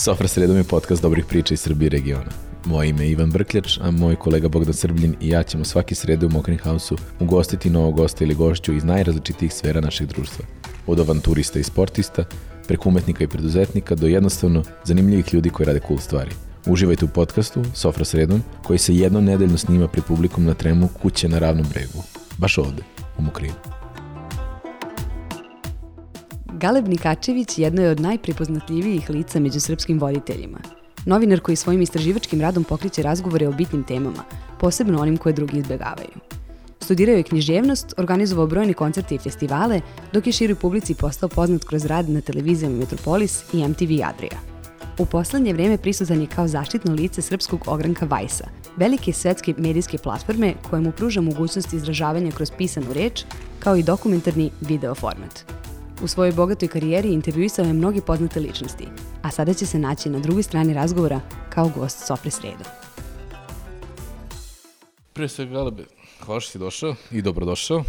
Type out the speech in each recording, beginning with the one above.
Sofra sredom je podcast dobrih priča iz Srbije regiona. Moje ime je Ivan Brkljač, a moj kolega Bogdan Srbljin i ja ćemo svaki sredu u Mokrin House-u ugostiti novog gosta ili gošću iz najrazličitijih sfera našeg društva. Od avanturista i sportista, preko umetnika i preduzetnika do jednostavno zanimljivih ljudi koji rade cool stvari. Uživajte u podcastu Sofra sredom koji se jednom nedeljno snima pred publikom na tremu kuće na ravnom bregu. Baš ovde, u Mokrinu. Galeb Nikačević jedno je od najprepoznatljivijih lica među srpskim voditeljima. Novinar koji svojim istraživačkim radom pokriće razgovore o bitnim temama, posebno onim koje drugi izbegavaju. Studirao je književnost, organizovao brojne koncerte i festivale, dok je široj publici postao poznat kroz rad na televizijama Metropolis i MTV Adria. U poslednje vreme prisutan je kao zaštitno lice srpskog ogranka Vajsa, velike svetske medijske platforme koja mu pruža mogućnost izražavanja kroz pisanu reč, kao i dokumentarni video format. U svojoj bogatoj karijeri intervjuisao je mnoge poznate ličnosti, a sada će se naći na drugoj strani razgovora kao gost Sofre Sredo. Pre svega, Galebe, hvala što si došao i dobrodošao.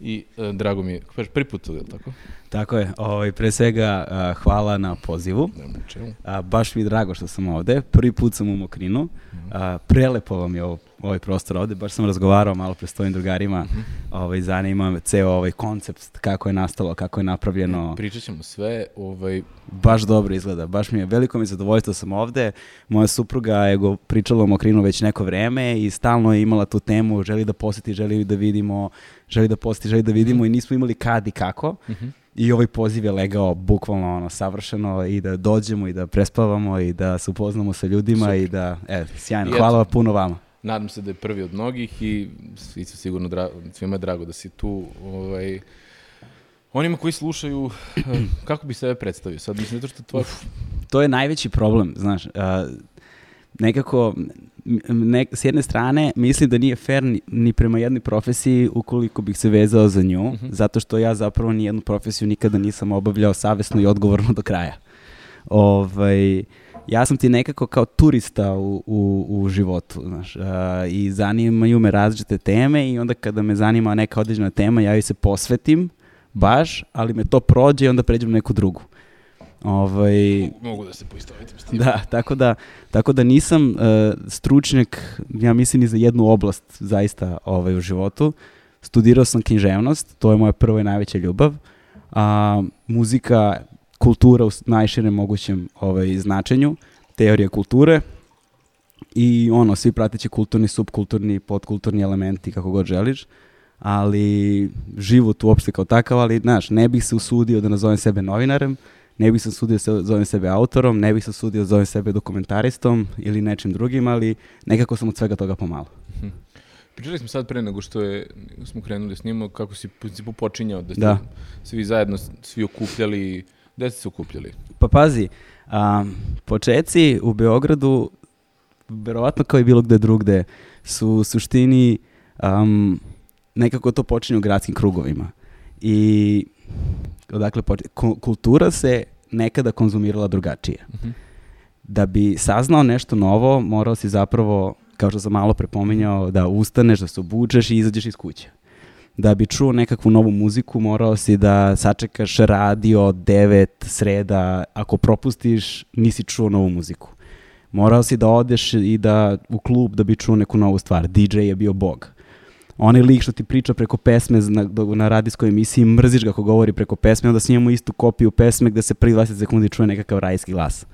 I e, drago mi je, prvi put, je tako? Tako je, ovaj, pre svega a, hvala na pozivu. Nema čemu. A, baš mi je drago što sam ovde, prvi put sam u Mokrinu, a, prelepo vam je ovo, ovaj prostor ovde, baš sam razgovarao malo pre s tvojim drugarima, ovaj, zanima me ceo ovaj koncept, kako je nastalo, kako je napravljeno. Pričat ćemo sve, ovaj, Baš dobro izgleda, baš mi je veliko mi zadovoljstvo da sam ovde. Moja supruga je go, pričala o Mokrinu već neko vreme i stalno je imala tu temu, želi da poseti, želi da vidimo, želi da poseti, želi da vidimo i nismo imali kad i kako. I ovaj poziv je legao bukvalno ono savršeno i da dođemo i da prespavamo i da se upoznamo sa ljudima Super. i da, e, sjajno, I hvala eto. puno vama. Nadam se da je prvi od mnogih i svi su sigurno dra svima je drago da si tu. Ovaj, onima koji slušaju, eh, kako bi sebe predstavio? Sad mislim, zato što tvoj... to je najveći problem, znaš. A, nekako, ne, s jedne strane, mislim da nije fair ni, ni prema jednoj profesiji ukoliko bih se vezao za nju, zato što ja zapravo ni jednu profesiju nikada nisam obavljao savesno i odgovorno do kraja. Ovaj, ja sam ti nekako kao turista u, u, u životu, znaš, a, i zanimaju me različite teme i onda kada me zanima neka određena tema, ja joj se posvetim baš, ali me to prođe i onda pređem na neku drugu. Ovaj, Mogu da se poistovetim s tim. da, tako da, tako da nisam uh, stručnjak, ja mislim, ni za jednu oblast zaista ovaj, u životu. Studirao sam književnost, to je moja prva i najveća ljubav. A, muzika, kultura u s- najširem mogućem ovaj, značenju, teorija kulture i ono, svi prateći kulturni, subkulturni, podkulturni elementi, kako god želiš ali život uopšte kao takav, ali znaš, ne bih se usudio da nazovem sebe novinarem, ne bih se usudio da zovem sebe autorom, ne bih se usudio da zovem sebe dokumentaristom ili nečim drugim, ali nekako sam od svega toga pomalo. Pričali smo sad pre nego što je, smo krenuli da snimamo, kako si u principu počinjao da ste Da. svi zajedno, svi okupljali, gde ste se okupljali? Pa pazi, a, počeci u Beogradu, verovatno kao i bilo gde drugde, su u suštini um, nekako to počinje u gradskim krugovima. I odakle počinje? Ku- kultura se nekada konzumirala drugačije. Da bi saznao nešto novo, morao si zapravo, kao što sam malo prepominjao, da ustaneš, da se obučeš i izađeš iz kuće. Da bi čuo nekakvu novu muziku, morao si da sačekaš radio 9 sreda, ako propustiš, nisi čuo novu muziku. Morao si da odeš i da u klub da bi čuo neku novu stvar. DJ je bio bog. Onaj lik što ti priča preko pesme na, na radijskoj emisiji, mrziš ga ako govori preko pesme, onda snimamo istu kopiju pesme gde se prvi 20 sekundi čuje nekakav rajski glas.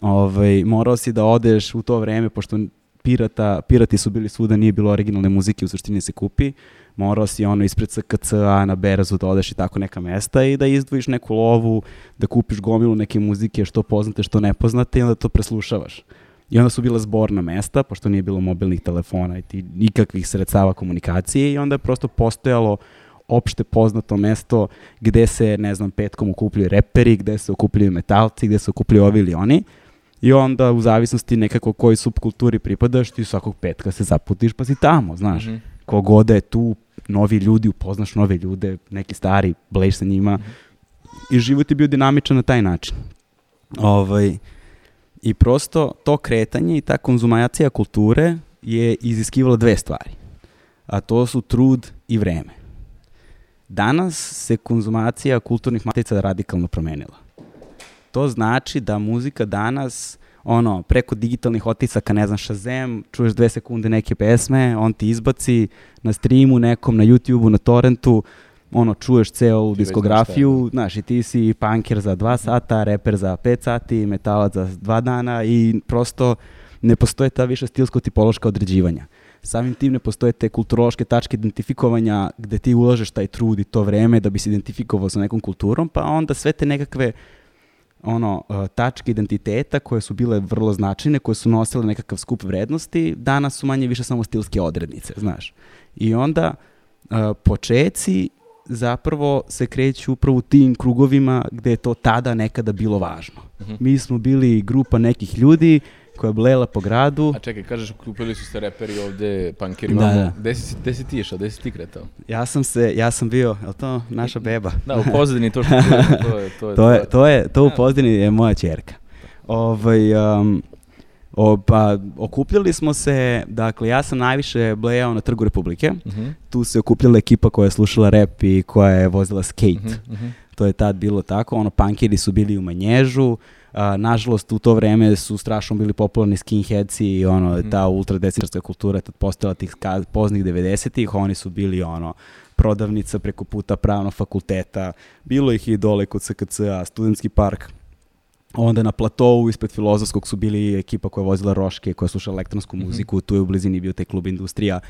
Ovaj, morao si da odeš u to vreme, pošto pirata, pirati su bili svuda, nije bilo originalne muzike, u suštini se kupi, morao si ono ispred SKC-a na Berazu da odeš i tako neka mesta i da izdvojiš neku lovu, da kupiš gomilu neke muzike, što poznate, što nepoznate i onda to preslušavaš. I onda su bila zborna mesta, pošto nije bilo mobilnih telefona i ti nikakvih sredstava komunikacije i onda je prosto postojalo opšte poznato mesto gde se, ne znam, petkom okupljaju reperi, gde se okupljaju metalci, gde se okupljaju ovi ili oni. I onda u zavisnosti nekako kojoj subkulturi pripadaš, ti svakog petka se zaputiš pa si tamo, znaš. Mhm. Kogoda je tu, novi ljudi, upoznaš nove ljude, neki stari, blejš sa njima. I život je bio dinamičan na taj način. Ovaj, I prosto to kretanje i ta konzumacija kulture je iziskivala dve stvari. A to su trud i vreme. Danas se konzumacija kulturnih matica radikalno promenila. To znači da muzika danas ono, preko digitalnih otisaka, ne znam, Shazam, čuješ dve sekunde neke pesme, on ti izbaci na streamu nekom, na YouTubeu, na torrentu, ono, čuješ već diskografiju, znaš, i ti si punker za dva sata, reper za pet sati, metalac za dva dana i prosto ne postoje ta više stilsko-tipološka određivanja. Samim tim ne postoje te kulturološke tačke identifikovanja gde ti ulažeš taj trud i to vreme da bi se identifikovao sa nekom kulturom, pa onda sve te nekakve ono, uh, tačke identiteta koje su bile vrlo značajne, koje su nosile nekakav skup vrednosti, danas su manje više samo stilske odrednice, znaš. I onda uh, počeci zapravo se kreću upravo u tim krugovima gde je to tada nekada bilo važno. Mhm. Mi smo bili grupa nekih ljudi koja je blela po gradu. A čekaj, kažeš, kupili su se reperi ovde, punkeri Da, da. Gde si, gde si ti išao, gde si ti kretao? Ja sam se, ja sam bio, je to naša beba? Da, u pozadini to što čujemo, to je... To je, to je, to je, to u Da. pozdini je moja čerka. Ovaj, um, o, pa, okupljali smo se, dakle, ja sam najviše blejao na Trgu Republike. Mhm, Tu se okupljala ekipa koja je slušala rap i koja je vozila skate. mhm, mhm. To je tad bilo tako. Ono, punkiri su bili u manježu. A, nažalost, u to vreme su strašno bili popularni skinheadsi i ono, Mhm. ta ultradesničarska kultura je tad postojala tih poznih 90-ih. Oni su bili ono, prodavnica preko puta pravnog fakulteta. Bilo ih i dole kod SKC-a, studentski park. Onda na platovu ispred filozofskog su bili ekipa koja je vozila roške, koja je slušala elektronsku Mhm. muziku, tu je u blizini bio taj klub industrija.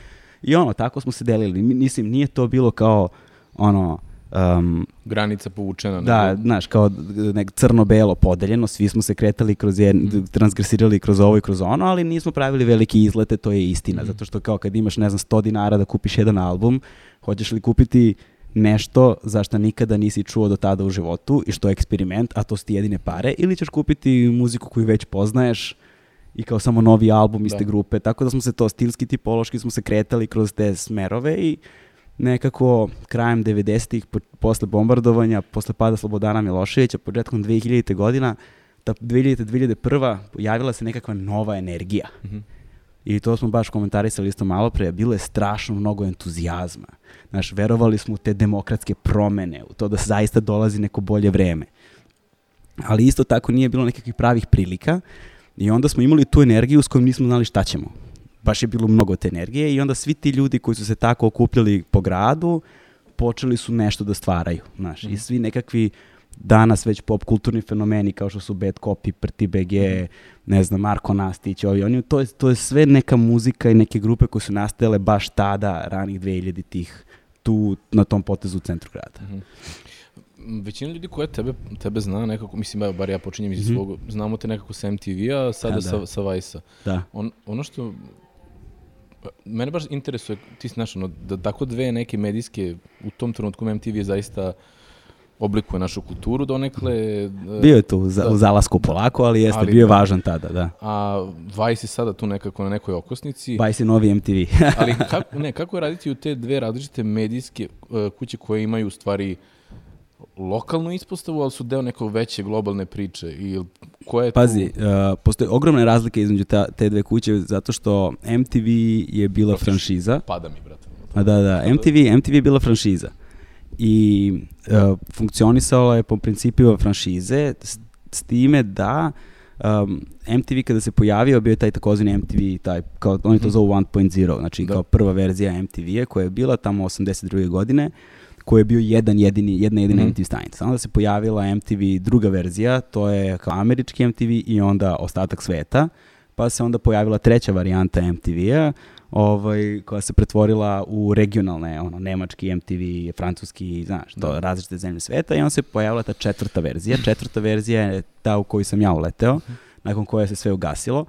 I ono, tako smo se delili. Mi- Mislim, nije to bilo kao ono, um, Granica povučena. da, nego- znaš, kao nek crno-belo podeljeno, svi smo se kretali kroz Mhm. jedan, transgresirali kroz ovo i kroz ono, ali nismo pravili velike izlete, to je istina, Mhm. zato što kao kad imaš, ne znam, 100 dinara da kupiš jedan album, hoćeš li kupiti nešto za što nikada nisi čuo do tada u životu i što je eksperiment, a to su ti jedine pare, ili ćeš kupiti muziku koju već poznaješ i kao samo novi album iste Da. grupe, tako da smo se to stilski, tipološki smo se kretali kroz te smerove i nekako krajem 90-ih, po, posle bombardovanja, posle pada Slobodana Miloševića, početkom 2000. godina, ta 2000-2001. pojavila se nekakva nova energija. Mhm. I to smo baš komentarisali isto malo pre, bilo je strašno mnogo entuzijazma. Znaš, verovali smo u te demokratske promene, u to da zaista dolazi neko bolje vreme. Ali isto tako nije bilo nekakvih pravih prilika i onda smo imali tu energiju s kojom nismo znali šta ćemo. Baš je bilo mnogo te energije i onda svi ti ljudi koji su se tako okupljali po gradu, počeli su nešto da stvaraju, znaš, Mhm. i svi nekakvi danas već pop kulturni fenomeni kao što su Bad Copy, Prti BG, ne znam, Marko Nastić, ovi, oni, to, je, to je sve neka muzika i neke grupe koje su nastajale baš tada, ranih 2000-ih, tu na tom potezu u centru grada. Mhm. M, Većina ljudi koja tebe, tebe zna nekako, mislim, evo, bar ja počinjem iz Mhm. svog, znamo te nekako sa MTV-a, sada Da, da. sa, sa Vice-a. Da. On, ono što mene baš interesuje, ti si znaš, ono, da tako dve neke medijske, u tom trenutku MTV zaista oblikuje našu kulturu donekle. e, Bio je tu za, da. u zalasku polako, ali jeste, Ali bio je da. važan tada, da. A Vice je sada tu nekako na nekoj okosnici. Vice je novi MTV. Ali kako, ne, kako je raditi u te dve različite medijske e, kuće koje imaju u stvari lokalnu ispostavu, ali su deo neke veće globalne priče? I koja je Pazi, tu... uh, postoje ogromne razlike između ta, te dve kuće, zato što MTV je bila Prosto franšiza. Pada mi, brate. A da, da, MTV, MTV je bila franšiza. I uh, funkcionisala je po principima franšize s, s time da um, MTV kada se pojavio bio je taj takozvani MTV, taj, kao, oni to Mhm. zovu 1.0, znači Da. kao prva verzija MTV-a koja je bila tamo 82. godine koji je bio jedan jedini, jedna jedina Mhm. MTV stanica. Onda se pojavila MTV druga verzija, to je kao američki MTV i onda ostatak sveta, pa se onda pojavila treća varijanta MTV-a, ovaj, koja se pretvorila u regionalne, ono, nemački MTV, francuski, znaš, to, Da. različite zemlje sveta i onda se pojavila ta četvrta verzija. Četvrta verzija je ta u koju sam ja uleteo, nakon koje se sve ugasilo,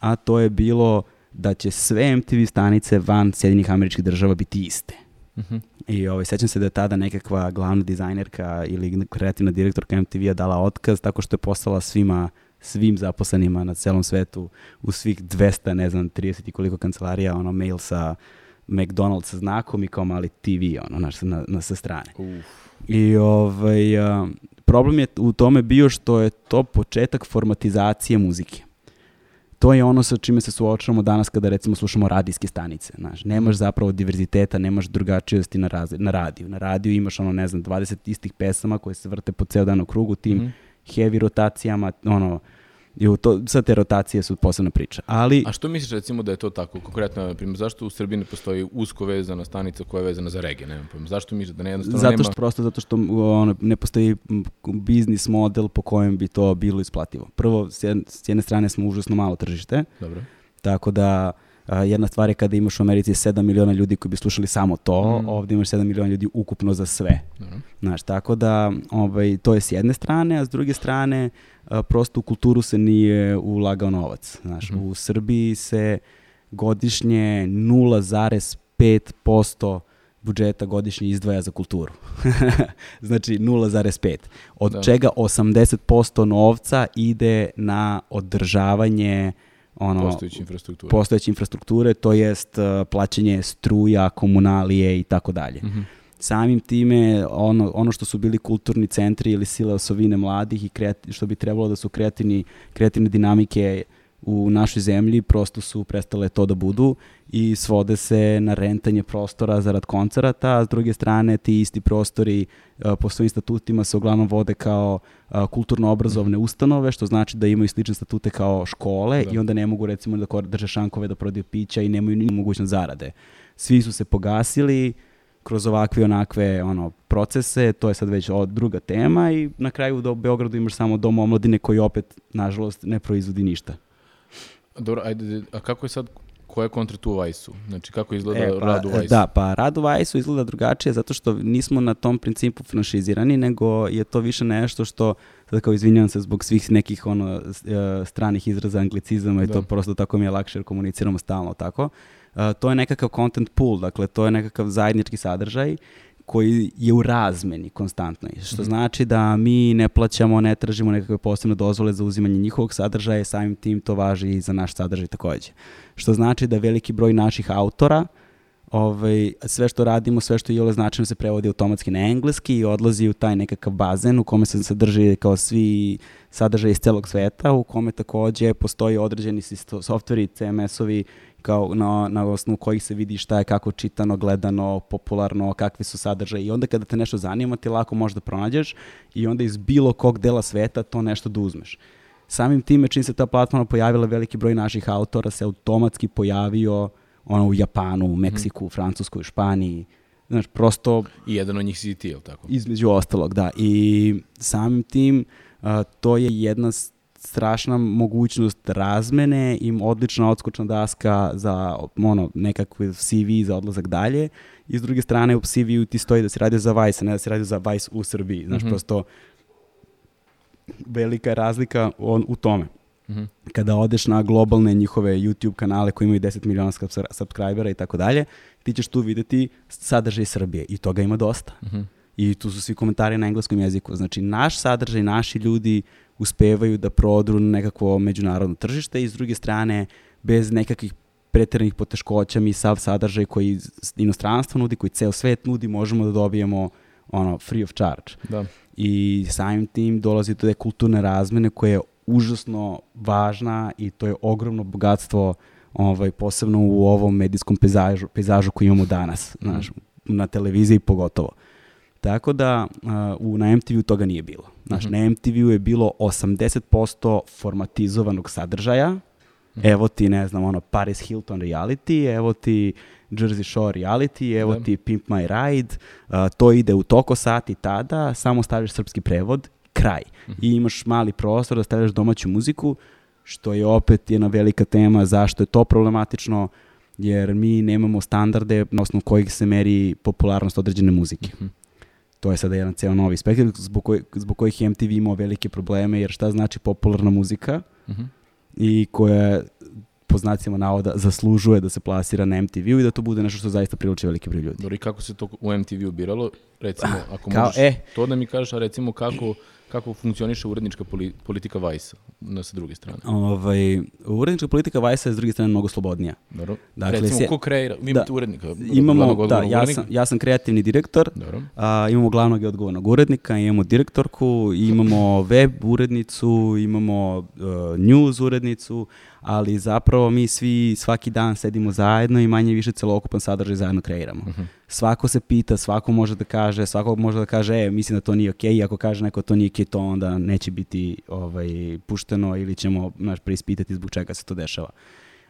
a to je bilo da će sve MTV stanice van Sjedinih američkih država biti iste. Mhm. I ovaj, sećam se da je tada nekakva glavna dizajnerka ili kreativna direktorka MTV-a dala otkaz tako što je poslala svima svim zaposlenima na celom svetu u svih 200, ne znam, 30 i koliko kancelarija, ono, mail sa McDonald's sa znakom i kao mali TV, ono, naš, na, na, sa strane. Uf. I ovaj, a, problem je u tome bio što je to početak formatizacije muzike. To je ono sa čime se suočavamo danas kada recimo slušamo radijske stanice. Znaš, nemaš zapravo diverziteta, nemaš drugačijosti na, raz, na radiju. Na radiju imaš ono, ne znam, 20 istih pesama koje se vrte po ceo dan u krugu, tim Mhm. heavy rotacijama, ono, i u to, sad te rotacije su posebna priča. Ali, A što misliš recimo da je to tako? Konkretno, na primjer, zašto u Srbiji ne postoji usko vezana stanica koja je vezana za regije? Nemam pojma. Zašto misliš da ne jednostavno zato nema... što, prosto zato što ono, ne postoji biznis model po kojem bi to bilo isplativo. Prvo, s jedne, s jedne strane smo užasno malo tržište, Dobro. Tako da jedna stvar je kada imaš u Americi 7 miliona ljudi koji bi slušali samo to, Mm. ovdje imaš 7 miliona ljudi ukupno za sve. Dobro. Znaš, tako da ovaj, to je s jedne strane, a s druge strane a, prosto u kulturu se nije ulagao novac. Znaš, Mhm. u Srbiji se godišnje 0,5% budžeta godišnje izdvaja za kulturu. znači 0,5. Od Da. čega 80% novca ide na održavanje ono, Postojeća infrastruktura. postojeće infrastrukture, to jest uh, plaćanje struja, komunalije i tako dalje. Mhm. Samim time, ono, ono što su bili kulturni centri ili sile osovine mladih i kreati- što bi trebalo da su kreativni, kreativne dinamike u našoj zemlji, prosto su prestale to da budu i svode se na rentanje prostora zarad koncerata, a s druge strane ti isti prostori uh, po svojim statutima se uglavnom vode kao uh, kulturno-obrazovne ustanove, što znači da imaju slične statute kao škole Da. i onda ne mogu recimo da drže šankove da prodaju pića i nemaju ni mogućnost zarade. Svi su se pogasili, kroz ovakve onakve ono procese, to je sad već o- druga tema i na kraju do Beogradu imaš samo dom omladine koji opet nažalost ne proizvodi ništa. Dobro, ajde, a kako je sad, koja je kontra tu u Vajsu? Znači, kako izgleda E, pa, rad u Vajsu? Da, pa rad u Vajsu izgleda drugačije zato što nismo na tom principu franšizirani, nego je to više nešto što, sad kao izvinjavam se zbog svih nekih ono, e, stranih izraza anglicizama i Da. to prosto tako mi je lakše jer komuniciramo stalno tako. E, to je nekakav content pool, dakle to je nekakav zajednički sadržaj koji je u razmeni konstantno, što Mhm. znači da mi ne plaćamo, ne tražimo nekakve posebne dozvole za uzimanje njihovog sadržaja, samim tim to važi i za naš sadržaj takođe. Što znači da veliki broj naših autora ovaj, sve što radimo, sve što je ole značajno se prevodi automatski na engleski i odlazi u taj nekakav bazen u kome se sadrži kao svi sadržaji iz celog sveta, u kome takođe postoji određeni softveri, CMS-ovi kao na, na osnovu kojih se vidi šta je kako čitano, gledano, popularno, kakvi su sadržaji i onda kada te nešto zanima ti lako možeš da pronađeš i onda iz bilo kog dela sveta to nešto da uzmeš. Samim time čim se ta platforma pojavila, veliki broj naših autora se automatski pojavio ono u Japanu, u Meksiku, u Francuskoj, u Španiji. Znaš, prosto I jedan od njih si ti, je li tako? između ostalog, da. I samim tim a, to je jedna strašna mogućnost razmene i odlična odskočna daska za ono, nekakve CV za odlazak dalje. I s druge strane u CV-u ti stoji da se radi za Vice, a ne da se radi za Vice u Srbiji. Znaš, Mhm. prosto velika je razlika on, u tome Mhm. kada odeš na globalne njihove YouTube kanale koji imaju 10 miliona subs- subscribera i tako dalje, ti ćeš tu videti sadržaj Srbije i toga ima dosta. Mhm. I tu su svi komentari na engleskom jeziku. Znači, naš sadržaj, naši ljudi uspevaju da prodru na nekakvo međunarodno tržište i s druge strane, bez nekakvih preteranih poteškoća, mi sav sadržaj koji inostranstvo nudi, koji ceo svet nudi, možemo da dobijemo ono, free of charge Da. i samim tim dolazi do te kulturne razmene koja je užasno važna i to je ogromno bogatstvo ovaj, posebno u ovom medijskom pejzažu, pejzažu koji imamo danas, znaš, na televiziji pogotovo. Tako da uh, u, na MTV-u toga nije bilo. Znaš, Mhm. na MTV-u je bilo 80% formatizovanog sadržaja, evo ti, ne znam, ono, Paris Hilton reality, evo ti Jersey Shore reality, evo Da. ti Pimp My Ride, uh, to ide u toko sati tada, samo staviš srpski prevod, kraj. I imaš mali prostor da stavljaš domaću muziku, što je opet jedna velika tema zašto je to problematično, jer mi nemamo standarde na osnovu kojih se meri popularnost određene muzike. Mhm. To je sada jedan ceo novi spektar zbog, koj, zbog kojih je MTV imao velike probleme, jer šta znači popularna muzika Mhm. i koja po znacima navoda zaslužuje da se plasira na MTV-u i da to bude nešto što zaista privlači veliki broj ljudi. Dobro, i kako se to u MTV-u biralo? Recimo, ako Kao, možeš e. to da mi kažeš, a recimo kako, kako funkcioniše urednička poli- politika Vajsa na sa druge strane. Ovaj, urednička politika Vajsa je s druge strane mnogo slobodnija. Dobro. Dakle, recimo, sje- ko kreira? Vi Da. imate urednika? Imamo, glavnog da, ja sam, ja sam kreativni direktor, Dobro. a, imamo glavnog i odgovornog urednika, imamo direktorku, imamo web urednicu, imamo uh, news urednicu, ali zapravo mi svi svaki dan sedimo zajedno i manje više celokupan sadržaj zajedno kreiramo. Svako se pita, svako može da kaže, svako može da kaže, e, mislim da to nije okej, i ako kaže neko to nije okej, to onda neće biti ovaj, pušteno ili ćemo naš, preispitati zbog čega se to dešava. A,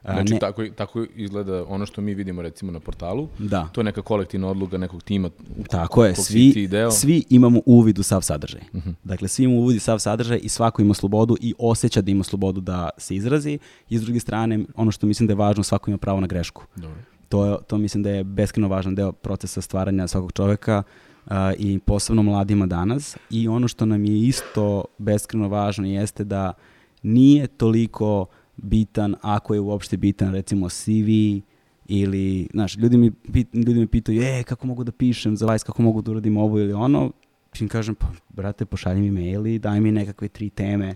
Znači, ne- tako, tako izgleda ono što mi vidimo recimo na portalu. Da. To je neka kolektivna odluga nekog tima. u Tako je, svi, deo. svi imamo uvid u sav sadržaj. Mhm. Dakle, svi imamo uvid u sav sadržaj i svako ima slobodu i osjeća da ima slobodu da se izrazi. I s druge strane, ono što mislim da je važno, svako ima pravo na grešku. Dobro. To, je, to mislim da je beskreno važan deo procesa stvaranja svakog čoveka a, i posebno mladima danas. I ono što nam je isto beskreno važno jeste da nije toliko bitan, ako je uopšte bitan, recimo CV ili, znaš, ljudi mi, ljudi me pitaju, e, kako mogu da pišem za Vice, kako mogu da uradim ovo ili ono, im kažem, pa, brate, pošalji mi mail i daj mi nekakve tri teme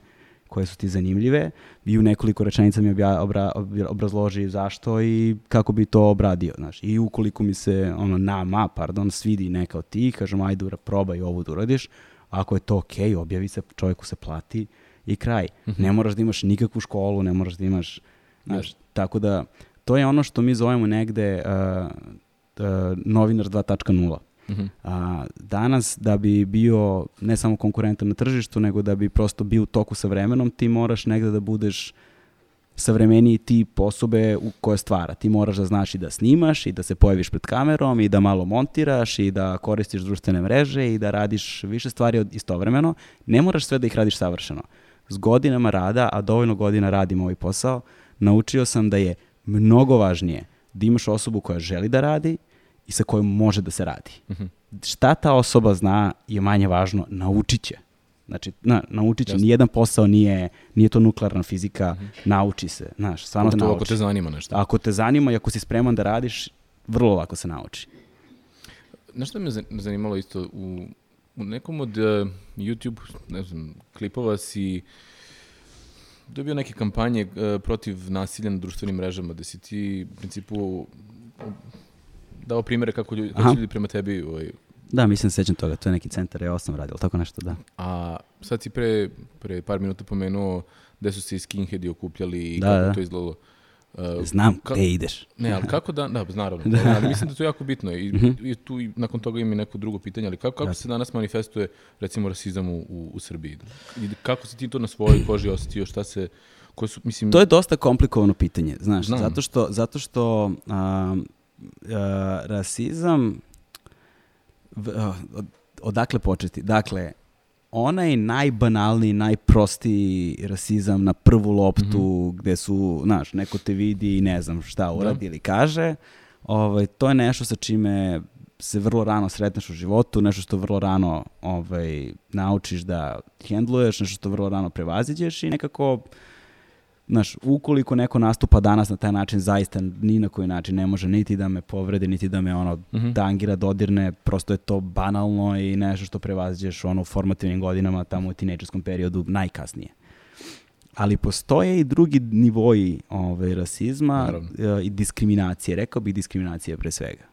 koje su ti zanimljive. I u nekoliko rečenica mi obja, obra, obra- obrazloži zašto i kako bi to obradio, znaš. I ukoliko mi se, ono, nama, pardon, svidi neka od tih, kažem, ajde, probaj ovo da uradiš, ako je to okej, objavi se, čovjeku se plati i kraj. Ne moraš da imaš nikakvu školu, ne moraš da imaš, znaš, tako da, to je ono što mi zovemo negde uh, uh, novinar 2.0. Mhm. A, danas da bi bio ne samo konkurentan na tržištu, nego da bi prosto bio u toku sa vremenom, ti moraš negde da budeš savremeniji tip osobe u koje stvara. Ti moraš da znaš i da snimaš i da se pojaviš pred kamerom i da malo montiraš i da koristiš društvene mreže i da radiš više stvari od- istovremeno. Ne moraš sve da ih radiš savršeno. S godinama rada, a dovoljno godina radim ovaj posao, naučio sam da je mnogo važnije da imaš osobu koja želi da radi i sa kojom može da se radi. Mhm. Šta ta osoba zna je manje važno, naučit će. Znači, na, naučit će, nijedan posao nije, nije to nuklearna fizika, nauči se, znaš, stvarno se nauči. ako te zanima nešto. Ako te zanima i ako si spreman da radiš, vrlo lako se nauči. Znaš što me zan- zanimalo isto? U, u nekom od uh, YouTube, ne znam, klipova si dobio neke kampanje uh, protiv nasilja na društvenim mrežama, da si ti u principu dao primere kako ljudi, kako ljudi prema tebi ovaj, Da, mislim, sećam toga, to je neki centar E8 radio, tako nešto, da. A sad si pre, pre par minuta pomenuo gde su se i skinheadi okupljali i Da, kako da. to izgledalo. Uh, Znam ka- gde ideš. Ne, ali kako da, da, naravno, Da. da. ali mislim da je to jako bitno i, Mhm. i tu i nakon toga imam i neko drugo pitanje, ali kako, kako se danas manifestuje recimo rasizam u, u, u Srbiji? I kako si ti to na svojoj koži osetio, šta se, koje su, mislim, To je dosta komplikovano pitanje, znaš, Znam. zato što, zato što a, a, rasizam, v- a, od- odakle početi? Dakle, onaj najbanalniji, najprostiji rasizam na prvu loptu gde su, znaš, neko te vidi i ne znam šta uradi ili kaže, ovaj, to je nešto sa čime se vrlo rano sretneš u životu, nešto što vrlo rano ovaj, naučiš da hendluješ, nešto što vrlo rano prevaziđeš i nekako Znaš, ukoliko neko nastupa danas na taj način, zaista ni na koji način ne može niti da me povredi, niti da me ono Mhm. tangira, dodirne, prosto je to banalno i nešto što prevaziđeš ono u formativnim godinama, tamo u tinejdžerskom periodu, najkasnije. Ali postoje i drugi nivoji ovaj, rasizma Naravno. e, i diskriminacije, rekao bih diskriminacije pre svega.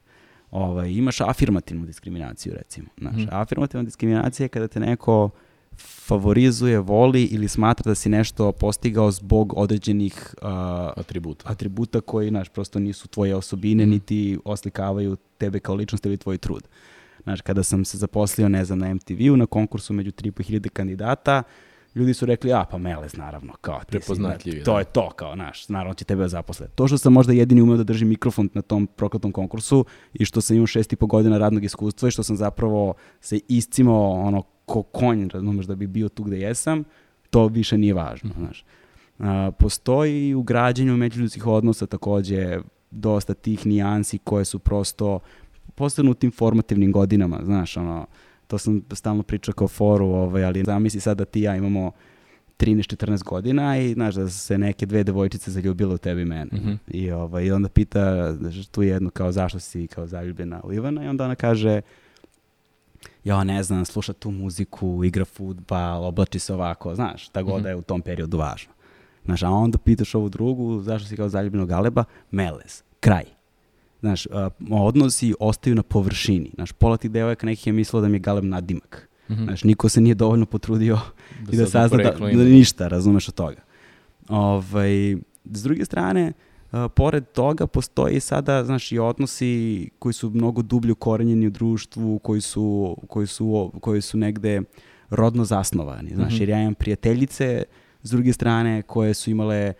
Ovaj, imaš afirmativnu diskriminaciju, recimo. Znaš, Mhm. Afirmativna diskriminacija je kada te neko favorizuje, voli ili smatra da si nešto postigao zbog određenih uh, atributa. atributa koji, znaš, prosto nisu tvoje osobine, Mhm. niti oslikavaju tebe kao ličnost ili tvoj trud. Znaš, kada sam se zaposlio, ne znam, na MTV-u, na konkursu među 3.500 kandidata, ljudi su rekli, a pa Melez, naravno, kao ti si, Prepoznatljiv je, to da. je to, kao, znaš, naravno će tebe zaposle. To što sam možda jedini umeo da držim mikrofon na tom prokletom konkursu i što sam imao šest i po godina radnog iskustva i što sam zapravo se iscimao ono ko konj, razumeš, da bi bio tu gde jesam, to više nije važno, znaš. A, postoji i u građenju međuljudskih odnosa takođe dosta tih nijansi koje su prosto posebno u tim formativnim godinama, znaš, ono, to sam stalno pričao kao foru, ovaj, ali zamisli sad da ti i ja imamo 13-14 godina i znaš da se neke dve devojčice zaljubile u tebi i mene. Mhm. I, ovaj, I onda pita znaš, tu jednu kao zašto si kao zaljubljena u Ivana i onda ona kaže ja ne znam, sluša tu muziku, igra futbal, oblači se ovako, znaš, šta god Mhm. da je u tom periodu važno. Znaš, a onda pitaš ovu drugu, zašto si kao zaljubljenog Galeba? Melez, kraj. Znaš, odnosi ostaju na površini. Znaš, pola tih devojaka nekih je mislilo da mi je Galeb nadimak. Mhm. Znaš, niko se nije dovoljno potrudio i da sazna da, da ništa, razumeš od toga. Ovaj, s druge strane, pored toga postoji sada, znaš, i odnosi koji su mnogo dublje ukorenjeni u društvu, koji su, koji su, koji su negde rodno zasnovani. Znaš, Mhm. jer ja imam prijateljice s druge strane koje su imale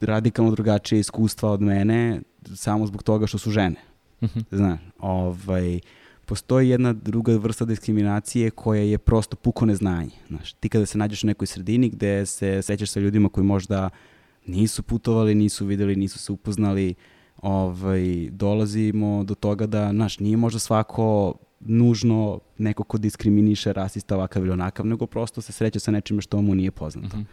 radikalno drugačije iskustva od mene samo zbog toga što su žene. Mhm. Znaš, ovaj, postoji jedna druga vrsta diskriminacije koja je prosto puko neznanje. Znaš, ti kada se nađeš u nekoj sredini gde se srećeš sa ljudima koji možda nisu putovali, nisu videli, nisu se upoznali, ovaj, dolazimo do toga da, znaš, nije možda svako nužno neko ko diskriminiše rasista ovakav ili onakav, nego prosto se sreće sa nečime što mu nije poznato. Mhm.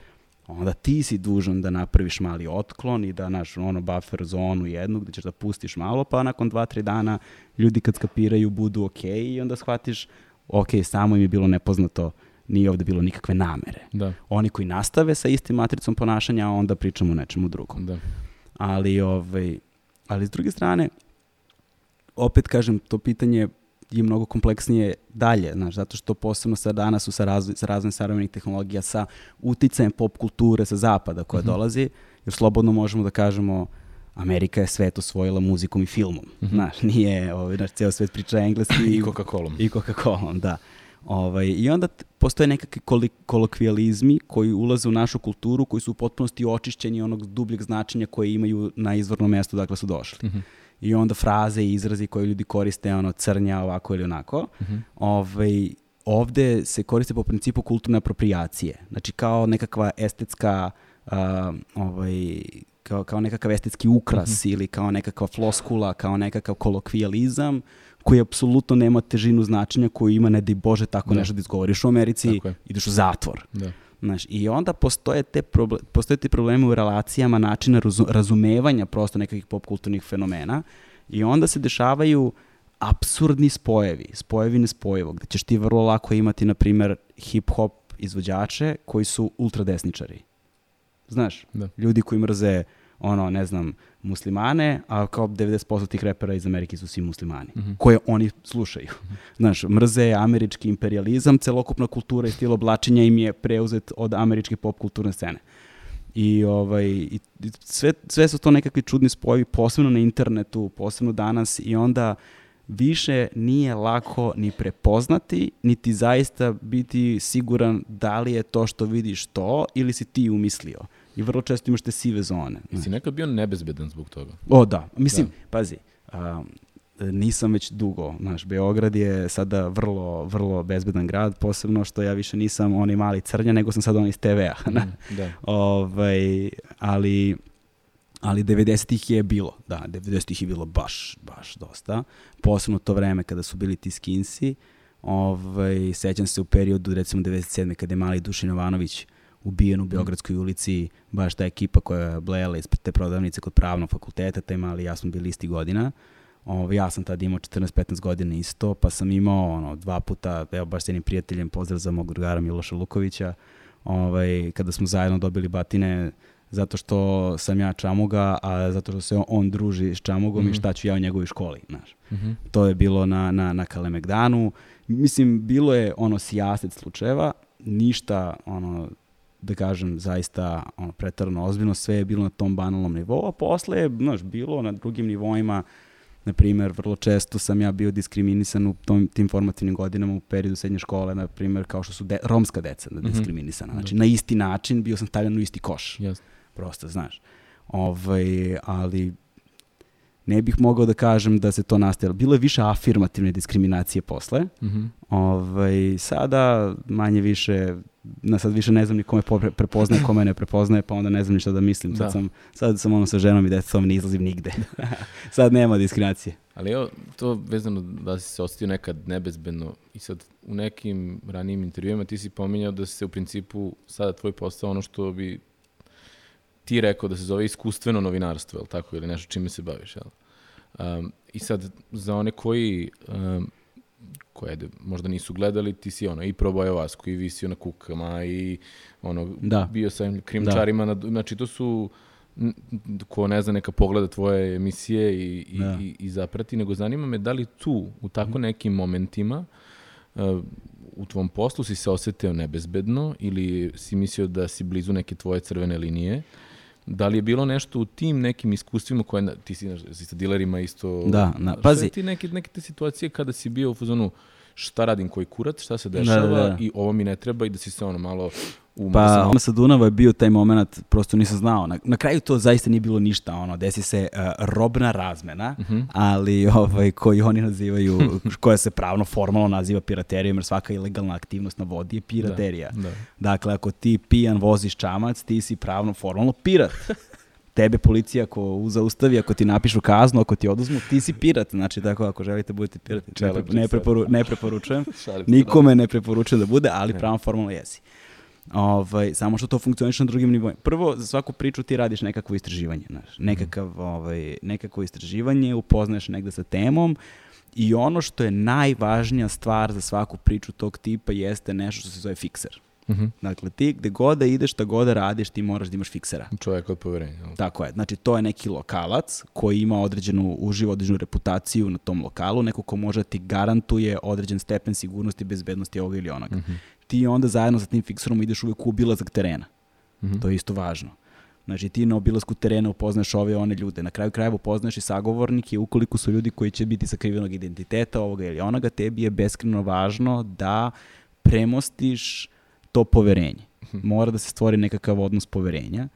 Onda ti si dužan da napraviš mali otklon i da naš ono buffer zonu jednu gde ćeš da pustiš malo, pa nakon dva, tri dana ljudi kad skapiraju budu ok i onda shvatiš ok, samo im je bilo nepoznato, nije ovde bilo nikakve namere. Da, Oni koji nastave sa istim matricom ponašanja, onda pričamo o nečemu drugom. da. Ali, ovaj, ali s druge strane, opet kažem, to pitanje je mnogo kompleksnije dalje, znaš, zato što posebno sa danas su sa, razvoj, sa razvojem savremenih tehnologija, sa uticajem pop kulture sa zapada koja Mhm. dolazi, jer slobodno možemo da kažemo Amerika je svet osvojila muzikom i filmom. Mhm. Znaš, nije, ovaj, znaš, ceo svet priča engleski I Coca-Colom. i Coca-Colom, da. Ovaj, I onda postoje nekakvi kolokvijalizmi koji ulaze u našu kulturu, koji su u potpunosti očišćeni onog dubljeg značenja koje imaju na izvornom mestu dakle su došli. Mhm. I onda fraze i izrazi koje ljudi koriste, ono, crnja, ovako ili onako, Mhm. ovaj, ovde se koriste po principu kulturne apropriacije. Znači kao nekakva estetska, a, ovaj, kao, kao nekakav estetski ukras ili kao nekakva floskula, kao nekakav kolokvijalizam koji apsolutno nema težinu značenja koju ima, ne di Bože, tako Da. nešto da izgovoriš u Americi, ideš u zatvor. Da. Znaš, I onda postoje, te proble postoje ti problemi u relacijama, načina razu razumevanja prosto nekakvih popkulturnih fenomena i onda se dešavaju absurdni spojevi, spojevi nespojivog, gde ćeš ti vrlo lako imati, na primer, hip-hop izvođače koji su ultradesničari. Znaš, Da. ljudi koji mrze, ono, ne znam, muslimane, a kao 90% tih repera iz Amerike su svi muslimani, Mhm. koje oni slušaju. Znaš, mrze američki imperializam, celokupna kultura i stil oblačenja im je preuzet od američke pop kulturne scene. I, ovaj, i sve, sve su to nekakvi čudni spojevi, posebno na internetu, posebno danas i onda više nije lako ni prepoznati, niti zaista biti siguran da li je to što vidiš to ili si ti umislio. I vrlo često imaš te sive zone. Jesi nekad bio nebezbedan zbog toga? O da, mislim, Da. pazi, a, nisam već dugo, znaš, Beograd je sada vrlo, vrlo bezbedan grad, posebno što ja više nisam onaj mali crnja, nego sam sad onaj iz TV-a. Mhm, Da. ovaj, ali, ali 90-ih je bilo, da, 90-ih je bilo baš, baš dosta. Posebno to vreme kada su bili ti skinsi. Ovaj, sećam se u periodu, recimo 97. kada je mali Dušin Jovanović ubijen u Beogradskoj ulici, baš ta ekipa koja je blejala ispred te prodavnice kod pravnog fakulteta, taj mali ja smo bili isti godina. Ovaj, ja sam tad imao 14-15 godina isto, pa sam imao ono, dva puta, evo baš s jednim prijateljem, pozdrav za mog drugara Miloša Lukovića, ovaj, kada smo zajedno dobili batine zato što sam ja čamuga, a zato što se on, on druži s čamugom Mhm. i šta ću ja u njegovoj školi, znaš. Mhm. To je bilo na, na, na Kalemegdanu. Mislim, bilo je ono sijaset slučajeva, ništa, ono, da kažem, zaista ono, pretarano ozbiljno, sve je bilo na tom banalnom nivou, a posle je, znaš, bilo na drugim nivoima, na primer, vrlo često sam ja bio diskriminisan u tom, tim formativnim godinama u periodu srednje škole, na primer, kao što su de, romska deca Mhm. diskriminisana. Znači, na isti način bio sam stavljan u isti koš Jasno. prosto, znaš. Ovaj, ali ne bih mogao da kažem da se to nastavilo. Bilo je više afirmativne diskriminacije posle. Mhm. Ovaj, sada manje više, na sad više ne znam ni kome prepoznaje, kome ne prepoznaje, pa onda ne znam ni šta da mislim. Sad Da. sam, sad sam ono sa ženom i detetom, ne izlazim nigde. sad nema diskriminacije. Ali evo, to vezano da si se osetio nekad nebezbedno i sad u nekim ranijim intervjuima ti si pominjao da se u principu sada tvoj posao ono što bi ti rekao da se zove iskustveno novinarstvo, je tako? Ili nešto čime se baviš, jel? Um, I sad, za one koji, um, koje možda nisu gledali, ti si ono, i probao Vasku, i visio na kukama, i ono, Da. bio sa ovim krimčarima, na, znači to su, ko ne zna, neka pogleda tvoje emisije i, i, Da. i, i zaprati, nego zanima me da li tu, u tako nekim momentima, uh, u tvom poslu si se osetio nebezbedno ili si mislio da si blizu neke tvoje crvene linije, Da li je bilo nešto u tim nekim iskustvima koje, ti si, si sa dilerima isto... Da, na- Šta pazi. je ti neke, neke te situacije kada si bio u fazonu, šta radim koji kurac, šta se dešava Da, da, da. i ovo mi ne treba i da si se ono malo um, Pa da ono sa Dunava je bio taj moment, prosto nisam znao. Na, na kraju to zaista nije bilo ništa, ono, desi se uh, robna razmena, Mhm. ali ovaj, koji oni nazivaju, koja se pravno formalno naziva piraterijom, jer svaka ilegalna aktivnost na vodi je piraterija. Da, da. Dakle, ako ti pijan voziš čamac, ti si pravno formalno pirat. Tebe policija ako zaustavi, ako ti napišu kaznu, ako ti oduzmu, ti si pirat. Znači, tako, ako želite budete pirati, ne, tri, preporu, ne preporučujem. Nikome ne preporučujem da bude, ali Ne. pravno formalno jesi. Ovaj, samo što to funkcioniše na drugim nivoima. Prvo, za svaku priču ti radiš nekakvo istraživanje. Znaš, nekakav, ovaj, nekakvo istraživanje, upoznaješ negde sa temom i ono što je najvažnija stvar za svaku priču tog tipa jeste nešto što se zove fikser. Mhm. Dakle, ti gde god da ideš, šta god da radiš, ti moraš da imaš fiksera. Čovjek od poverenja. Tako je. Znači, to je neki lokalac koji ima određenu, uživa određenu reputaciju na tom lokalu, neko ko može da ti garantuje određen stepen sigurnosti i bezbednosti ovoga ili onoga. Mhm. Ti onda zajedno sa tim fikserom ideš uvek u obilazak terena. Mhm. To je isto važno. Znači ti na obilasku terena upoznaš ove one ljude. Na kraju krajeva upoznaš i sagovornike ukoliko su ljudi koji će biti sakrivenog identiteta ovoga ili onoga, tebi je beskreno važno da premostiš to poverenje. Mora da se stvori nekakav odnos poverenja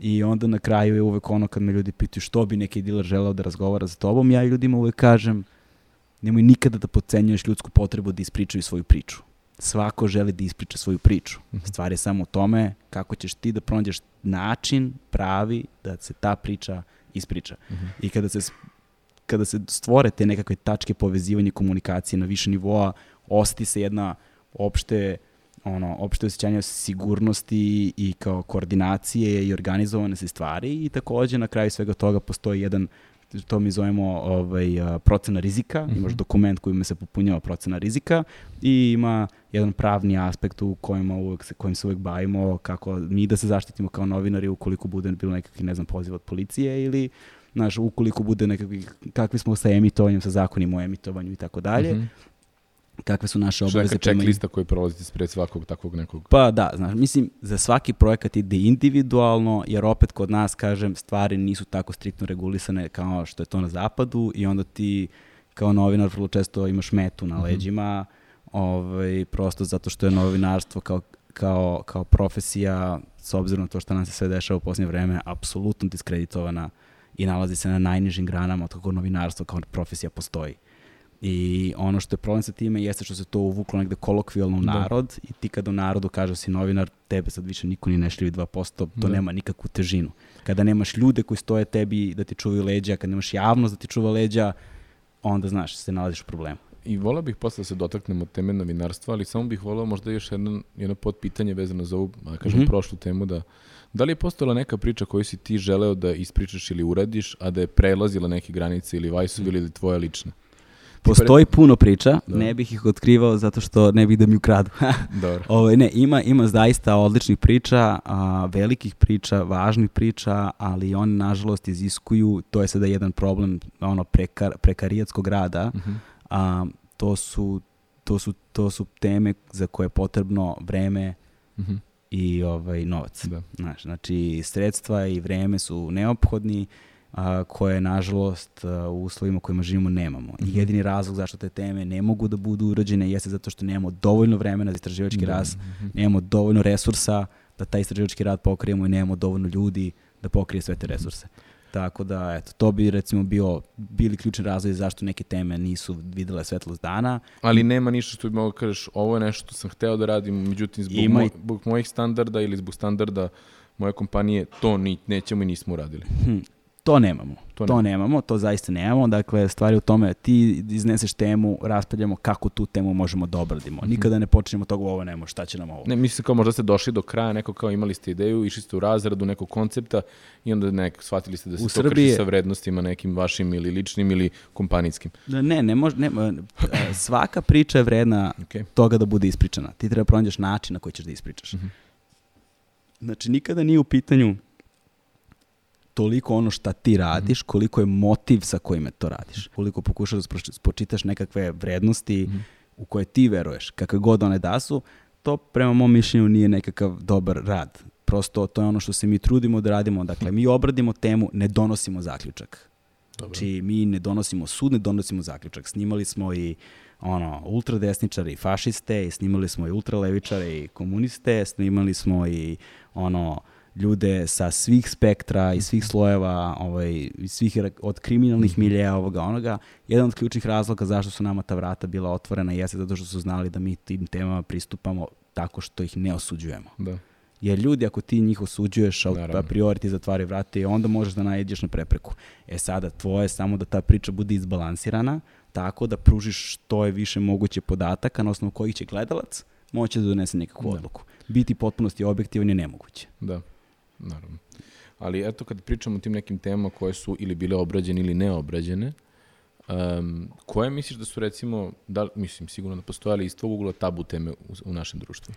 i onda na kraju je uvek ono kad me ljudi pitaju što bi neki diler želeo da razgovara sa tobom, ja ljudima uvek kažem nemoj nikada da podcenjuješ ljudsku potrebu da ispričaju svoju priču. Svako želi da ispriča svoju priču. Stvar je samo u tome kako ćeš ti da pronađeš način pravi da se ta priča ispriča. I kada se, kada se stvore te nekakve tačke povezivanja komunikacije na više nivoa, osjeti se jedna opšte ono, opšte osjećanje sigurnosti i kao koordinacije i organizovane se stvari i takođe na kraju svega toga postoji jedan to mi zovemo ovaj, procena rizika, imaš dokument kojima se popunjava procena rizika i ima jedan pravni aspekt u kojima uvek kojim se uvek bavimo, kako mi da se zaštitimo kao novinari ukoliko bude bilo nekakvi, ne znam, poziv od policije ili znaš, ukoliko bude nekakvi, kakvi smo sa emitovanjem, sa zakonima o emitovanju i tako dalje, Mhm. Kakve su naše Što je obaveze neka prema checklista koju prolazite spred svakog takvog nekog. Pa da, znaš, mislim, za svaki projekat ide individualno, jer opet kod nas, kažem, stvari nisu tako striktno regulisane kao što je to na zapadu i onda ti kao novinar vrlo često imaš metu na leđima, ovaj, prosto zato što je novinarstvo kao, kao, kao profesija, s obzirom na to što nam se sve dešava u posljednje vreme, apsolutno diskreditovana i nalazi se na najnižim granama od kako novinarstvo kao profesija postoji. I ono što je problem sa time jeste što se to uvuklo negde kolokvijalno u Da. narod i ti kada u narodu kaže da si novinar, tebe sad više niko ni ne šljivi 2%, to Da. nema nikakvu težinu. Kada nemaš ljude koji stoje tebi da ti čuvaju leđa, kada nemaš javnost da ti čuva leđa, onda znaš, se nalaziš u problemu. I volao bih posle da se dotaknemo teme novinarstva, ali samo bih volao možda još jedno, jedno podpitanje vezano za ovu, a kažem, Mhm. prošlu temu da da li je postojala neka priča koju si ti želeo da ispričaš ili uradiš, a da je prelazila neke granice ili vajsovi ili tvoja lična? Postoji puno priča, Da. ne bih ih otkrivao zato što ne bih da mi ukradu. Dobro. Ovaj ne, ima ima zaista odličnih priča, a, velikih priča, važnih priča, ali oni nažalost iziskuju, to je sada jedan problem ono prekar, prekarijatskog rada. Mhm. A, to su to su to su teme za koje je potrebno vreme Mhm. i ovaj novac. Da. Znaš, znači sredstva i vreme su neophodni a, koje nažalost a, u uslovima kojima živimo nemamo. I Mhm. jedini razlog zašto te teme ne mogu da budu urađene jeste zato što nemamo dovoljno vremena za istraživački Da. raz, Mhm. nemamo dovoljno resursa da taj istraživački rad pokrijemo i nemamo dovoljno ljudi da pokrije sve te resurse. Tako da, eto, to bi recimo bio, bili ključni razlozi zašto neke teme nisu videle svetlost dana. Ali nema ništa što bi mogao da kažeš, ovo je nešto što sam hteo da radim, međutim zbog, Ima moj- zbog mojih standarda ili zbog standarda moje kompanije, to ni, nećemo i nismo uradili. Hm, to nemamo. To To, ne- nemamo, to zaista nemamo. Dakle, stvari u tome, ti izneseš temu, raspravljamo kako tu temu možemo da obradimo. Nikada ne počinjemo toga, ovo ne može, šta će nam ovo? Ne, mislim kao možda ste došli do kraja, neko kao imali ste ideju, išli ste u razradu nekog koncepta i onda nek, shvatili ste da se U to krši Srbiji je- sa vrednostima nekim vašim ili ličnim ili kompanijskim. Da, Ne, ne može, ne, e, svaka priča je vredna Okay. toga da bude ispričana. Ti treba pronađeš način na koji ćeš da ispričaš. Mhm. Znači, nikada nije u pitanju toliko ono šta ti radiš, Mhm. koliko je motiv sa kojim to radiš. Koliko pokušaš da spočitaš nekakve vrednosti Mhm. u koje ti veruješ, kakve god one da su, to prema mom mišljenju nije nekakav dobar rad. Prosto to je ono što se mi trudimo da radimo. Dakle, mi obradimo temu, ne donosimo zaključak. Dobro. Znači, mi ne donosimo sud, ne donosimo zaključak. Snimali smo i ono, ultradesničare i fašiste, i snimali smo i ultralevičare i komuniste, snimali smo i ono, ljude sa svih spektra i svih slojeva, ovaj, svih od kriminalnih miljeja ovoga onoga. Jedan od ključnih razloga zašto su nama ta vrata bila otvorena jeste zato što su znali da mi tim temama pristupamo tako što ih ne osuđujemo. Da. Jer ljudi, ako ti njih osuđuješ, a priori ti zatvari vrate, i onda možeš da najedeš na prepreku. E sada, tvoje je samo da ta priča bude izbalansirana, tako da pružiš što je više moguće podataka na osnovu kojih će gledalac moći da donese nekakvu Da. odluku. Biti potpunosti objektivan je nemoguće. Da, naravno. Ali eto kad pričamo o tim nekim temama koje su ili bile obrađene ili neobrađene, um, koje misliš da su recimo, da, mislim sigurno da postoje, ali iz tvog ugla tabu teme u, u našem društvu?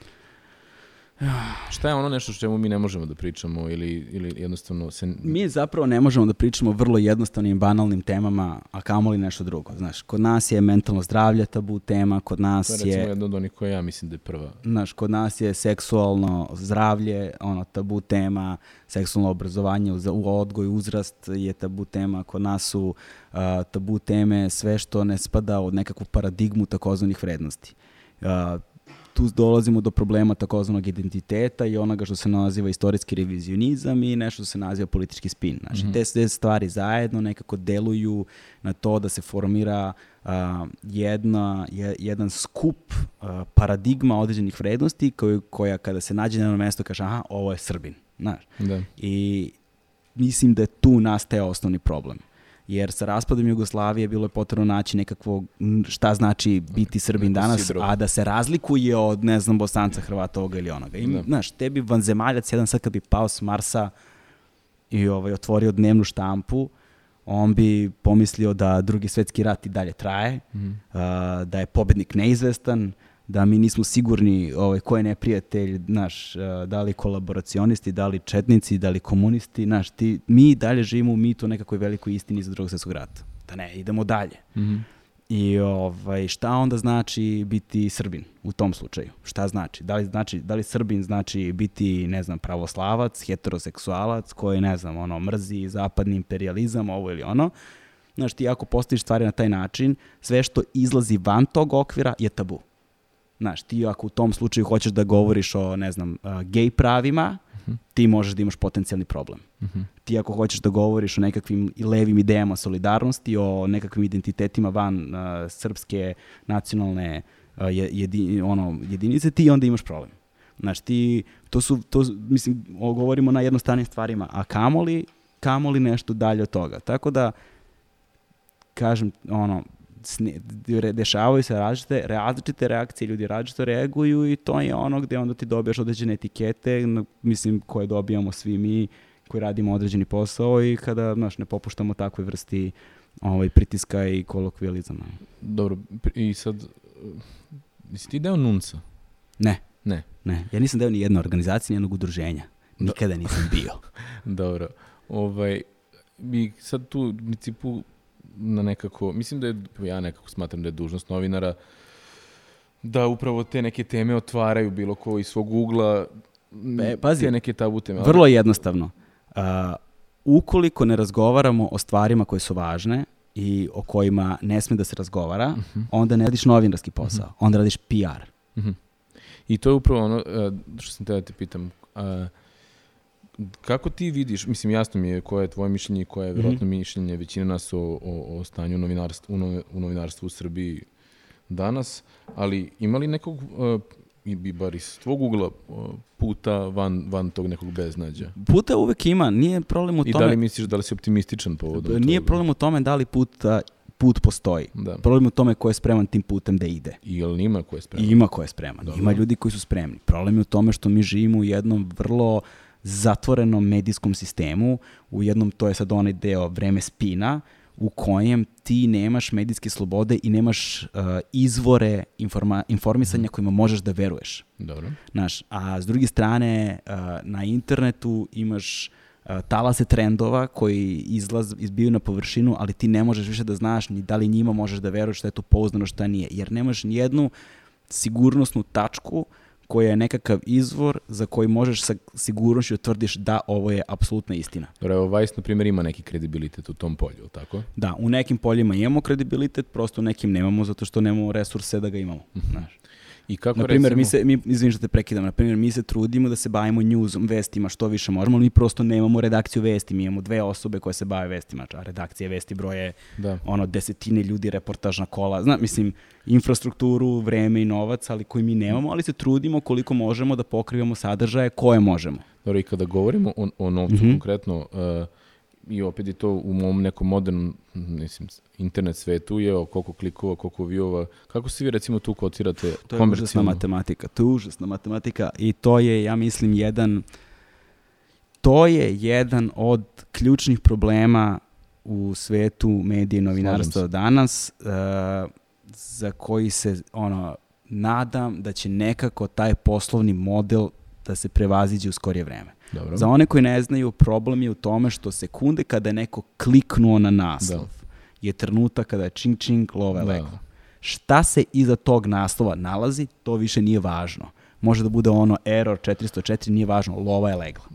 Šta je ono nešto što čemu mi ne možemo da pričamo ili, ili jednostavno se... Mi zapravo ne možemo da pričamo vrlo jednostavnim, banalnim temama, a kamoli nešto drugo. Znaš, kod nas je mentalno zdravlje tabu tema, kod To nas je recimo je jedna od onih koje ja mislim da je prva. Znaš, kod nas je seksualno zdravlje, ono, tabu tema, seksualno obrazovanje, u odgoj, uzrast je tabu tema, kod nas su a, tabu teme sve što ne spada od nekakvu paradigmu takozvanih vrednosti. A, tu dolazimo do problema takozvanog identiteta i onoga što se naziva istorijski revizionizam i nešto što se naziva politički spin. Znači, te sve stvari zajedno nekako deluju na to da se formira a, jedna, je- jedan skup a, paradigma određenih vrednosti koju, koja kada se nađe na jedno mesto kaže aha, ovo je Srbin. Znaš. Da. I mislim da je tu nastaje osnovni problem. Jer sa raspadom Jugoslavije bilo je potrebno naći nekakvo šta znači biti Srbin neko danas, sidro. a da se razlikuje od, ne znam, Bosanca, Hrvata, ovoga ili onoga. I, Da. Znaš, tebi vanzemaljac jedan sad kad bi pao s Marsa i ovaj, otvorio dnevnu štampu, on bi pomislio da drugi svetski rat i dalje traje, Mhm. a, da je pobednik neizvestan, da mi nismo sigurni ovaj, ko je neprijatelj, naš, a, da li kolaboracionisti, da li četnici, da li komunisti, naš, ti, mi dalje živimo u mitu o nekakvoj velikoj istini iz drugog svjetskog rata. Da ne, idemo dalje. Mhm. I ovaj, šta onda znači biti Srbin u tom slučaju? Šta znači? Da li, znači, da li Srbin znači biti, ne znam, pravoslavac, heteroseksualac koji, ne znam, ono, mrzi zapadni imperializam, ovo ili ono? Znaš, ti ako postaviš stvari na taj način, sve što izlazi van tog okvira je tabu. Znaš, ti ako u tom slučaju hoćeš da govoriš o, ne znam, gej pravima, ti možeš da imaš potencijalni problem. Mhm. Ti ako hoćeš da govoriš o nekakvim levim idejama solidarnosti, o nekakvim identitetima van a, srpske nacionalne a, je- jedi- ono, jedinice, ti onda imaš problem. Znaš, ti, to su, to, mislim, govorimo na jednostavnim stvarima, a kamoli, kamoli nešto dalje od toga. Tako da, kažem, ono, dešavaju se različite, različite reakcije, ljudi različito reaguju i to je ono gde onda ti dobijaš određene etikete, mislim, koje dobijamo svi mi koji radimo određeni posao i kada, znaš, ne popuštamo takvoj vrsti ovaj, pritiska i kolokvijalizama. Dobro, i sad, uh, jesi ti deo Nunca? Ne, Ne. ne. Ja nisam deo ni jedne organizacije, ni jednog udruženja. Nikada nisam bio. Dobro. Ovaj, bi sad tu u principu na nekako, mislim da je, ja nekako smatram da je dužnost novinara da upravo te neke teme otvaraju bilo ko iz svog ugla, m, E, pazi. te neke tabu teme. ali- Vrlo jednostavno. A, ukoliko ne razgovaramo o stvarima koje su važne i o kojima ne sme da se razgovara, onda ne radiš novinarski posao, onda radiš PR. Mhm. I to je upravo ono e, što sam te da te pitam. a, kako ti vidiš, mislim jasno mi je koje je tvoje mišljenje i koje je vjerojatno mišljenje većine nas o, o, o stanju novinarstva, u, novi- u novinarstvu u Srbiji danas, ali ima li nekog, e, i bi bar iz tvog ugla, e, puta van, van tog nekog beznađa? Puta uvek ima, nije problem u I da tome... li misliš da li si optimističan povodom Nije toga? problem u tome da li put, a, put postoji. Da. Problem je u tome ko je spreman tim putem da ide. I jel nima ko je I spreman? ima ko je spreman. Dobro. Ima ljudi koji su spremni. Problem je u tome što mi živimo u jednom vrlo zatvorenom medijskom sistemu, u jednom, to je sad onaj deo vreme spina, u kojem ti nemaš medijske slobode i nemaš uh, izvore informa- informisanja kojima možeš da veruješ. Dobro. Znaš, a s druge strane, uh, na internetu imaš uh, talase trendova koji izlaz, izbiju na površinu, ali ti ne možeš više da znaš ni da li njima možeš da veruješ šta je to pouzdano, šta nije. Jer nemaš ni jednu sigurnosnu tačku koja je nekakav izvor za koji možeš sa sigurnošću da tvrdiš da ovo je apsolutna istina. Dobro, evo Vice, na primjer, ima neki kredibilitet u tom polju, ili tako? Da, u nekim poljima imamo kredibilitet, prosto u nekim nemamo zato što nemamo resurse da ga imamo. Znaš. I kako Na primjer, mi recimo- se, mi, izvim što te prekidam, na primjer, mi se trudimo da se bavimo newsom, vestima, što više možemo, ali mi prosto nemamo redakciju vesti, mi imamo dve osobe koje se bave vestima, a redakcija vesti broje Da. ono desetine ljudi, reportažna kola, zna, mislim, infrastrukturu, vreme i novac, ali koji mi nemamo, ali se trudimo koliko možemo da pokrivamo sadržaje koje možemo. Dobro, i kada govorimo o, o novcu Mhm. konkretno, uh, i opet je to u mom nekom modernom, mislim, internet svetu je o koliko klikova, koliko viewova. Kako se vi recimo tu kotirate To je užasna komercijalno? matematika, to je užasna matematika i to je, ja mislim, jedan, to je jedan od ključnih problema u svetu medije i novinarstva danas, uh, za koji se, ono, nadam da će nekako taj poslovni model da se prevaziđe u skorije vreme. Dobro. Za one koji ne znaju, problem je u tome što sekunde kada je neko kliknuo na naslov je trenutak kada je čing čing lova je Da. legla. Šta se iza tog naslova nalazi, to više nije važno. Može da bude ono error 404, nije važno, lova je legla.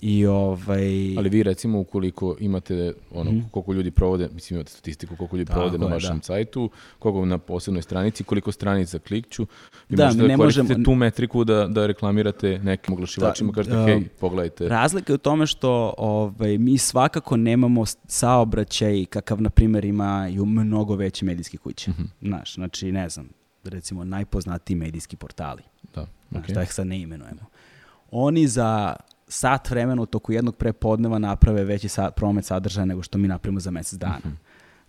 I ovaj... Ali vi recimo ukoliko imate ono Mhm. koliko ljudi provode, mislim imate statistiku koliko ljudi Tako provode na vašem da. sajtu, koliko na posebnoj stranici, koliko stranica klikću, vi Da, možete da ne koristite možemo- tu metriku da, da reklamirate nekim oglašivačima, Da, kažete, um, hej, pogledajte. Razlika je u tome što ovaj, mi svakako nemamo saobraćaj kakav, na primjer, imaju mnogo veće medijske kuće. Mhm. Znaš, znači, ne znam, recimo najpoznatiji medijski portali. Da, Znaš, okej. da ih sad ne imenujemo. Oni za sat vremena u toku jednog prepodneva naprave veći sa, promet sadržaja nego što mi napravimo za mesec dana. Mhm.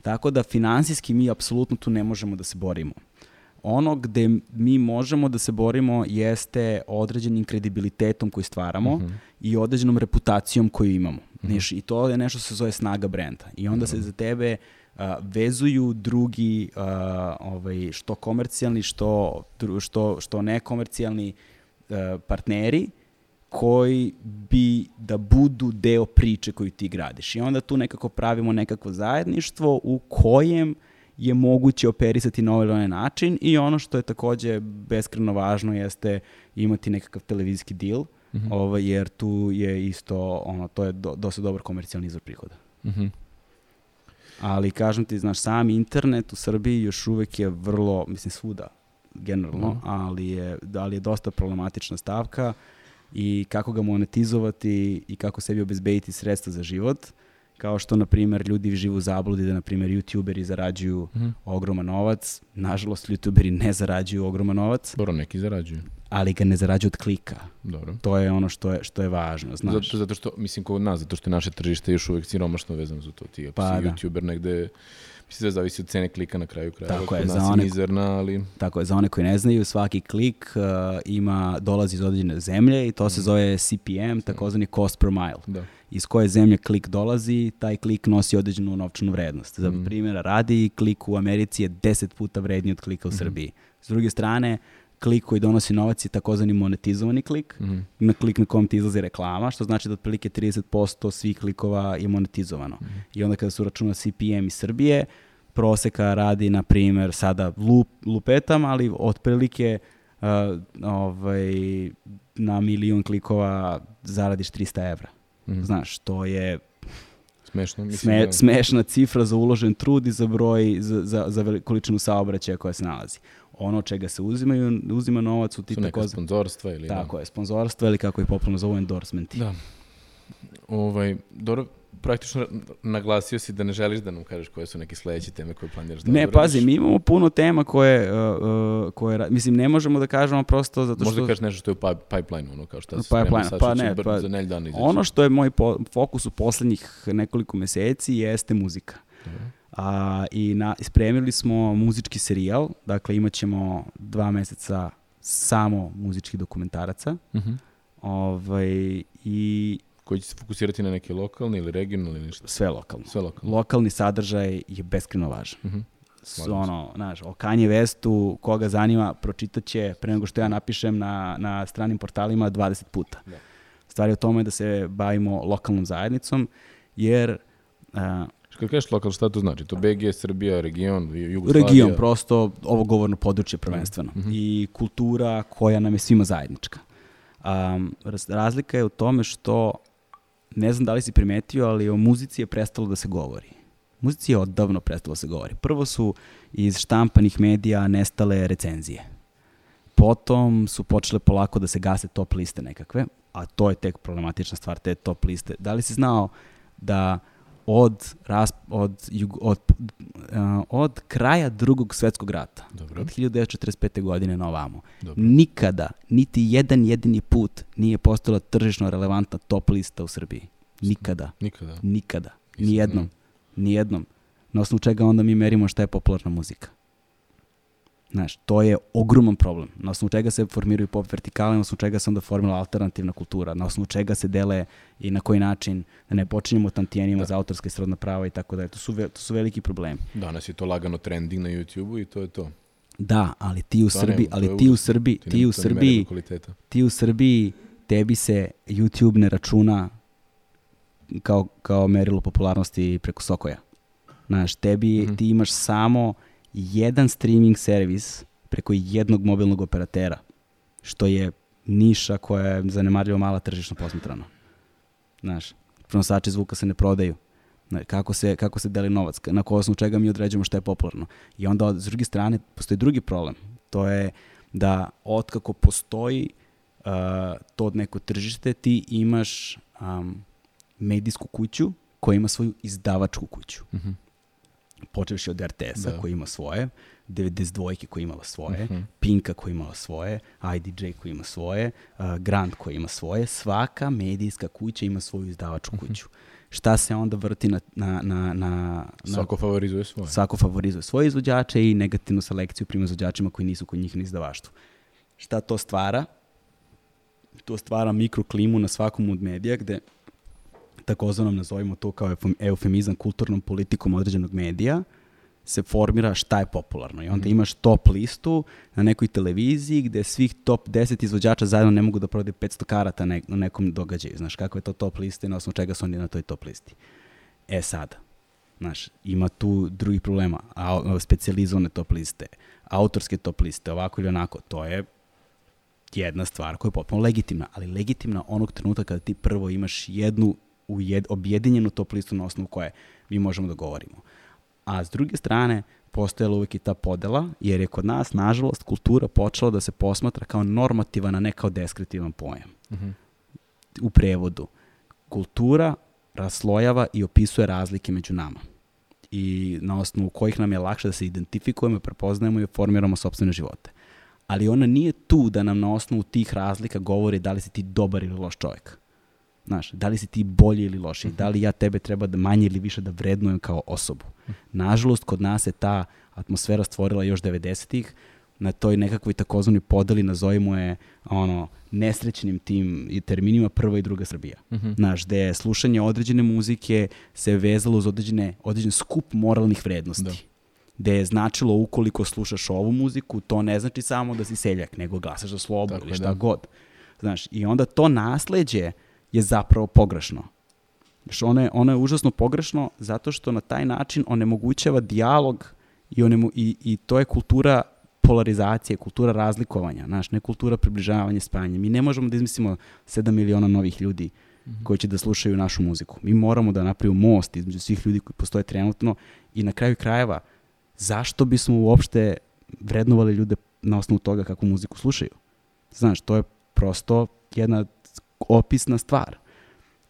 Tako da finansijski mi apsolutno tu ne možemo da se borimo. Ono gde mi možemo da se borimo jeste određenim kredibilitetom koji stvaramo Mhm. i određenom reputacijom koju imamo. Znaš, I to je nešto što se zove snaga brenda. I onda se za tebe a, vezuju drugi a, ovaj, što komercijalni, što, što, što nekomercijalni a, partneri koji bi da budu deo priče koju ti gradiš. I onda tu nekako pravimo nekakvo zajedništvo u kojem je moguće operisati na ovaj način i ono što je takođe beskreno važno jeste imati nekakav televizijski deal, Mhm. ovaj, jer tu je isto, ono, to je do, dosta dobar komercijalni izvor prihoda. Mhm. Ali kažem ti, znaš, sam internet u Srbiji još uvek je vrlo, mislim svuda generalno, Mhm. ali, je, ali je dosta problematična stavka i kako ga monetizovati i kako sebi obezbediti sredstva za život, kao što, na primjer, ljudi žive u zabludi da, na primjer, youtuberi zarađuju Mhm. ogroman novac. Nažalost, youtuberi ne zarađuju ogroman novac, Dobro, neki zarađuju. ali ga ne zarađuju od klika. Dobro. To je ono što je, što je važno, znaš. Zato, zato što, mislim, kod nas, zato što je naše tržište još uvek siromašno vezano za to. Ti, ako Pa, si da. youtuber negde, sve zavisi od cene klika na kraju krajeva. Tako je, za one- mizerna, ali... Tako je, za one koji ne znaju, svaki klik uh, ima, dolazi iz određene zemlje i to se zove CPM, takozvani cost per mile. Da. Iz koje zemlje klik dolazi, taj klik nosi određenu novčanu vrednost. Za Mhm. primjera radi, klik u Americi je 10 puta vredniji od klika u Srbiji. S druge strane, klik koji donosi novac je takozvani monetizovani klik, Mhm. na klik na kom ti izlazi reklama, što znači da otprilike 30% svih klikova je monetizovano. I onda kada su računa CPM iz Srbije, proseka radi, na primjer, sada lup, lupetam, ali otprilike uh, ovaj, na milion klikova zaradiš 300 evra. Mhm. Znaš, to je Smešno. Mislim, sme, da. smešna cifra za uložen trud i za broj, za, za, za količinu saobraćaja koja se nalazi. Ono čega se uzimaju, uzima novac u ti Su tako sponzorstva ili... tako je, sponzorstva ili kako ih popularno zovu endorsementi. Da. Ovaj, dobro, praktično naglasio si da ne želiš da nam kažeš koje su neke sledeće teme koje planiraš da Ne, obradiš. pazi, mi imamo puno tema koje, uh, uh, koje, mislim, ne možemo da kažemo prosto zato što... Možda kažeš nešto što je u pi- pipeline, ono, kao šta se Pipeline, sad, pa što ne, pa za nelj dana izaći. Ono što je moj po, fokus u poslednjih nekoliko meseci jeste muzika. Dobro. A, I na, spremili smo muzički serijal, dakle imat ćemo dva meseca samo muzičkih dokumentaraca. Mhm. Ovaj, I Koji će se fokusirati na neke lokalne ili regionalne ili nešto. sve lokalno. Sve lokalno. Lokalni sadržaj je beskreno važan. S, Slažem se. ono, znaš, o Kanye Westu, koga zanima, pročitaće pre nego što ja napišem na, na stranim portalima 20 puta. Da. Stvar je u tome da se bavimo lokalnom zajednicom, jer a, Kad kažeš lokal, šta to znači? To BG, Srbija, region, Jugoslavija? Region, prosto ovo govorno područje prvenstveno. Mhm. I kultura koja nam je svima zajednička. Um, raz- razlika je u tome što, ne znam da li si primetio, ali o muzici je prestalo da se govori. Muzici je odavno prestalo da se govori. Prvo su iz štampanih medija nestale recenzije. Potom su počele polako da se gase top liste nekakve, a to je tek problematična stvar, te top liste. Da li si znao da od, ras, od, jug- od, uh, od kraja drugog svetskog rata, Dobro. od 1945. godine na ovamo, Dobro. nikada, niti jedan jedini put nije postojala tržišno relevantna top lista u Srbiji. Nikada. Nikada. Nikada. Nijednom. Nijednom. Na osnovu čega onda mi merimo šta je popularna muzika. Znaš, to je ogroman problem. Na osnovu čega se formiraju pop vertikale, na osnovu čega se onda formira alternativna kultura, na osnovu čega se dele i na koji način, da ne počinjemo tantijenima Da. za autorske i srodna prava i tako dalje. To su, ve- to su veliki problemi. Danas je to lagano trending na YouTube-u i to je to. Da, ali ti u To Srbiji, ali ti u. Srbiji, Ti u Srbiji, ti u Srbiji, tebi se YouTube ne računa kao, kao merilo popularnosti preko Sokoja. Znaš, tebi, Mhm. ti imaš samo jedan streaming servis preko jednog mobilnog operatera, što je niša koja je zanemarljivo mala tržišno posmatrana. Znaš, prenosači zvuka se ne prodaju. Kako se, kako se deli novac, na ko osnovu čega mi određujemo šta je popularno. I onda, s druge strane, postoji drugi problem. To je da otkako postoji uh, to neko tržište, ti imaš um, medijsku kuću koja ima svoju izdavačku kuću. Mhm. Počevši od RTS-a Da. koji ima svoje, 92 koja imala svoje, Mhm. Pinka koja imala svoje, IDJ koji ima svoje, uh, Grand koji ima svoje, svaka medijska kuća ima svoju izdavačku Mhm. kuću. Šta se onda vrti na, na, na, na, na Svako favorizuje svoje. Svako favorizuje svoje izvođače i negativnu selekciju prima izvođačima koji nisu kod njih na izdavaštvu. Šta to stvara? To stvara mikroklimu na svakom od medija gde takozvanom nazovimo to kao eufem- eufemizam kulturnom politikom određenog medija se formira šta je popularno. I onda Mhm. imaš top listu na nekoj televiziji gde svih top 10 izvođača zajedno ne mogu da prodaju 500 karata na nekom događaju. Znaš, kako je to top lista i na osnovu čega su oni na toj top listi. E sada, Znaš, ima tu drugih problema. A, specializovane top liste, autorske top liste, ovako ili onako, to je jedna stvar koja je potpuno legitimna, ali legitimna onog trenutka kada ti prvo imaš jednu ujed, objedinjenu top listu na osnovu koje mi možemo da govorimo. A s druge strane, postojala uvijek i ta podela, jer je kod nas, nažalost, kultura počela da se posmatra kao normativan, a ne kao deskriptivan pojam Mhm. u prevodu. Kultura raslojava i opisuje razlike među nama i na osnovu kojih nam je lakše da se identifikujemo, prepoznajemo i formiramo sobstvene živote. Ali ona nije tu da nam na osnovu tih razlika govori da li si ti dobar ili loš čovjek. Znaš, da li si ti bolji ili loši, da li ja tebe treba da manje ili više da vrednujem kao osobu. Nažalost, kod nas se ta atmosfera stvorila još 90-ih, na toj nekakvoj takozvanoj podeli, nazovimo je ono, nesrećnim tim i terminima prva i druga Srbija. Mhm. Znaš, gde je slušanje određene muzike se vezalo uz određene, određen skup moralnih vrednosti. Da. Gde je značilo ukoliko slušaš ovu muziku, to ne znači samo da si seljak, nego glasaš za slobu Tako ili je, šta da. god. Znaš, i onda to nasleđe je zapravo pogrešno. Znaš, ono je, ono je užasno pogrešno zato što na taj način onemogućava dijalog i, onemu, i, i to je kultura polarizacije, kultura razlikovanja, znaš, ne kultura približavanja, spajanja. Mi ne možemo da izmislimo 7 miliona novih ljudi koji će da slušaju našu muziku. Mi moramo da napravimo most između svih ljudi koji postoje trenutno i na kraju krajeva zašto bismo uopšte vrednovali ljude na osnovu toga kakvu muziku slušaju. Znaš, to je prosto jedna opisna stvar.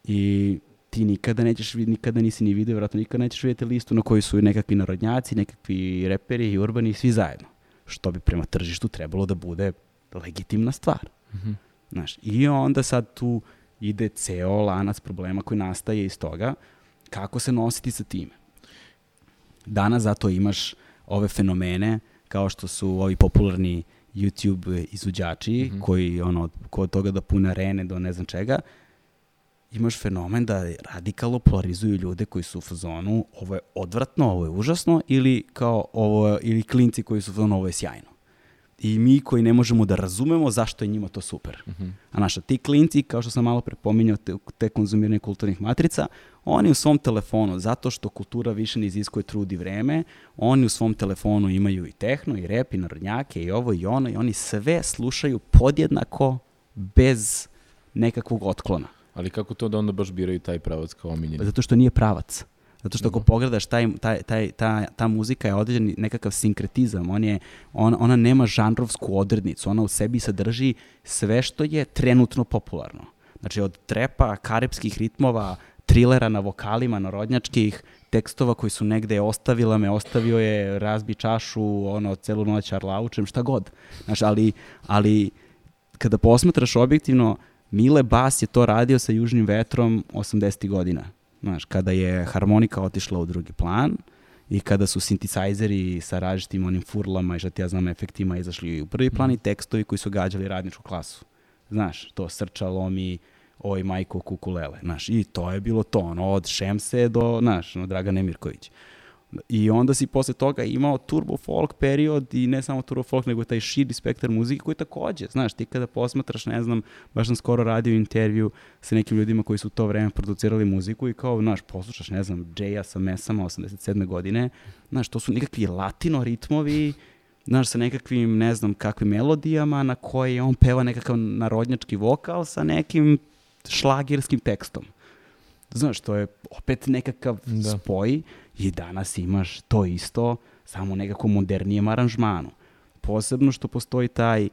I ti nikada nećeš, vid- nikada nisi ni video, vjerojatno nikada nećeš vidjeti listu na kojoj su nekakvi narodnjaci, nekakvi reperi i urbani, svi zajedno. Što bi prema tržištu trebalo da bude legitimna stvar. Mhm. Znaš, I onda sad tu ide ceo lanac problema koji nastaje iz toga kako se nositi sa time. Danas zato imaš ove fenomene kao što su ovi popularni YouTube izvođači Mhm. koji ono, kod toga da pune arene do ne znam čega, imaš fenomen da radikalno polarizuju ljude koji su u fazonu ovo je odvratno, ovo je užasno ili kao ovo ili klinci koji su u fazonu ovo je sjajno. i mi koji ne možemo da razumemo zašto je njima to super. A naša, ti klinci, kao što sam malo prepominjao, te, te konzumiranje kulturnih matrica, oni u svom telefonu, zato što kultura više ne iziskuje trud i vreme, oni u svom telefonu imaju i tehno, i rep, i narodnjake, i ovo i ono, i oni sve slušaju podjednako bez nekakvog otklona. Ali kako to da onda baš biraju taj pravac kao omiljeni? Zato što nije pravac. Zato što ako pogledaš, taj, taj, taj, ta, ta muzika je određen nekakav sinkretizam. On je, on, ona nema žanrovsku odrednicu. Ona u sebi sadrži sve što je trenutno popularno. Znači od trepa, karepskih ritmova, trilera na vokalima, narodnjačkih, tekstova koji su negde ostavila me, ostavio je, razbi čašu, ono, celu noć arlaučem, šta god. Znaš, ali, ali kada posmatraš objektivno, Mile Bas je to radio sa Južnim vetrom 80. godina. Znaš, kada je harmonika otišla u drugi plan i kada su sintisajzeri sa različitim onim furlama i šta ti ja znam efektima izašli u prvi plan i tekstovi koji su gađali radničku klasu. Znaš, to srča lomi, oj majko kukulele, znaš, i to je bilo to, ono, od Šemse do, znaš, ono, Dragane Mirković. I onda si posle toga imao turbo folk period i ne samo turbo folk, nego taj širi spektar muzike koji takođe, znaš, ti kada posmatraš, ne znam, baš sam skoro radio intervju sa nekim ljudima koji su u to vreme producirali muziku i kao, znaš, poslušaš, ne znam, Jaya sa Mesama 87. godine, znaš, to su nekakvi latino ritmovi, znaš, sa nekakvim, ne znam, kakvim melodijama na koje on peva nekakav narodnjački vokal sa nekim šlagerskim tekstom. Znaš, to je opet nekakav Da. spoj i danas imaš to isto, samo nekako modernijem aranžmanu. Posebno što postoji taj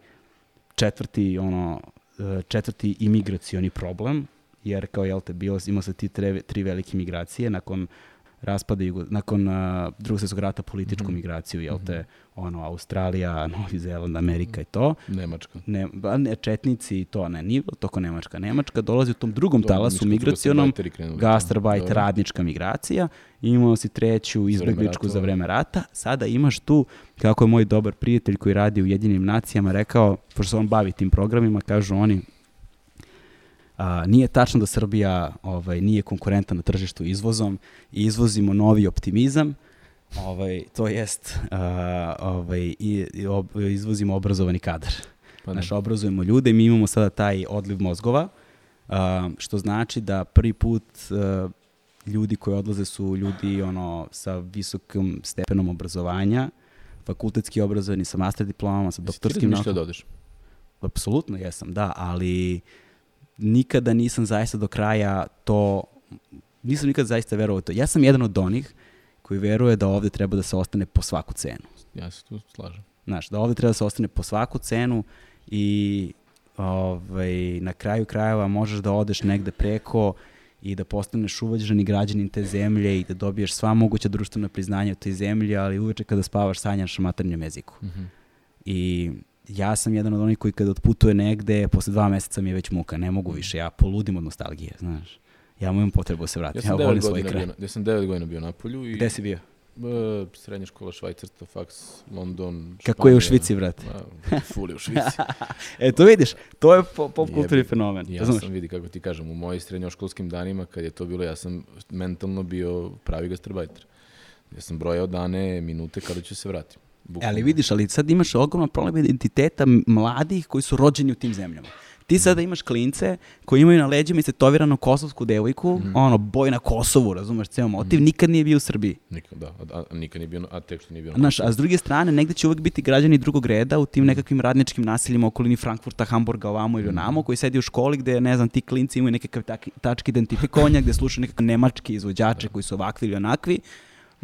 četvrti, ono, e, četvrti imigracioni problem, jer kao, jel te, bilo, imao se ti tre, tri velike migracije nakon raspada Jugo, nakon uh, drugog svjetskog rata političku migraciju, jel te, ono, Australija, Novi Zeland, Amerika i to. Nemačka. Ne, ba, ne, četnici i to, ne, nije toko Nemačka. Nemačka dolazi u tom drugom To, talasu mislim, migracionom, gastarbajt, radnička migracija, imao si treću izbegličku za da. vreme rata, sada imaš tu, kako je moj dobar prijatelj koji radi u jedinim nacijama rekao, pošto se on bavi tim programima, kažu oni, a, nije tačno da Srbija ovaj, nije konkurenta na tržištu izvozom i izvozimo novi optimizam, ovaj, to jest a, ovaj, i, i ob, izvozimo obrazovani kadar. Pa ne. Znaš, obrazujemo ljude i mi imamo sada taj odliv mozgova, a, što znači da prvi put a, ljudi koji odlaze su ljudi ono sa visokim stepenom obrazovanja, fakultetski obrazovani sa master diplomama, sa Jesi ti doktorskim razmišljao naukama. da odeš? Apsolutno jesam, da, ali nikada nisam zaista do kraja to, nisam nikada zaista verovao to. Ja sam jedan od onih koji veruje da ovde treba da se ostane po svaku cenu. Ja se tu slažem. Znaš, da ovde treba da se ostane po svaku cenu i ovaj, na kraju krajeva možeš da odeš negde preko i da postaneš uvađeni građanin te zemlje i da dobiješ sva moguća društvena priznanja u toj zemlji, ali uveče kada spavaš sanjaš o maternjem jeziku. Mhm. I ja sam jedan od onih koji kada otputuje negde, posle dva meseca mi je već muka, ne mogu više, ja poludim od nostalgije, znaš. Ja imam potrebu da se vratim, Ja ja, volim svoj kraj. bio, ja sam devet godina bio na polju i Gde si bio? srednja škola Švajcarska, faks, London, Kako je u Španija. Švici, brate? Ma, Ful je u Švici. E, to vidiš, to je po- pop kulturni fenomen, Ja razumeš? sam, vidi kako ti kažem, u mojim srednjoškolskim danima, kad je to bilo, ja sam mentalno bio pravi gastarbajter. Ja sam brojao dane, minute kada ću se vratiti. E, ali vidiš, ali sad imaš ogroman problem identiteta mladih koji su rođeni u tim zemljama. Ti sada imaš klince koji imaju na leđima istetoviranu kosovsku devojku, Mhm. ono, boj na Kosovu, razumeš, ceo motiv, nikad nije bio u Srbiji. Nikad, da, a, a, nikad nije bio, a tek što nije bio na Znaš, a s druge strane, negde će uvek biti građani drugog reda u tim nekakvim radničkim naseljima okolini Frankfurta, Hamburga, ovamo ili onamo, koji sedi u školi gde, ne znam, ti klinci imaju nekakav tak, tački identifikovanja, gde slušaju nekakve nemačke izvođače koji su ovakvi ili onakvi.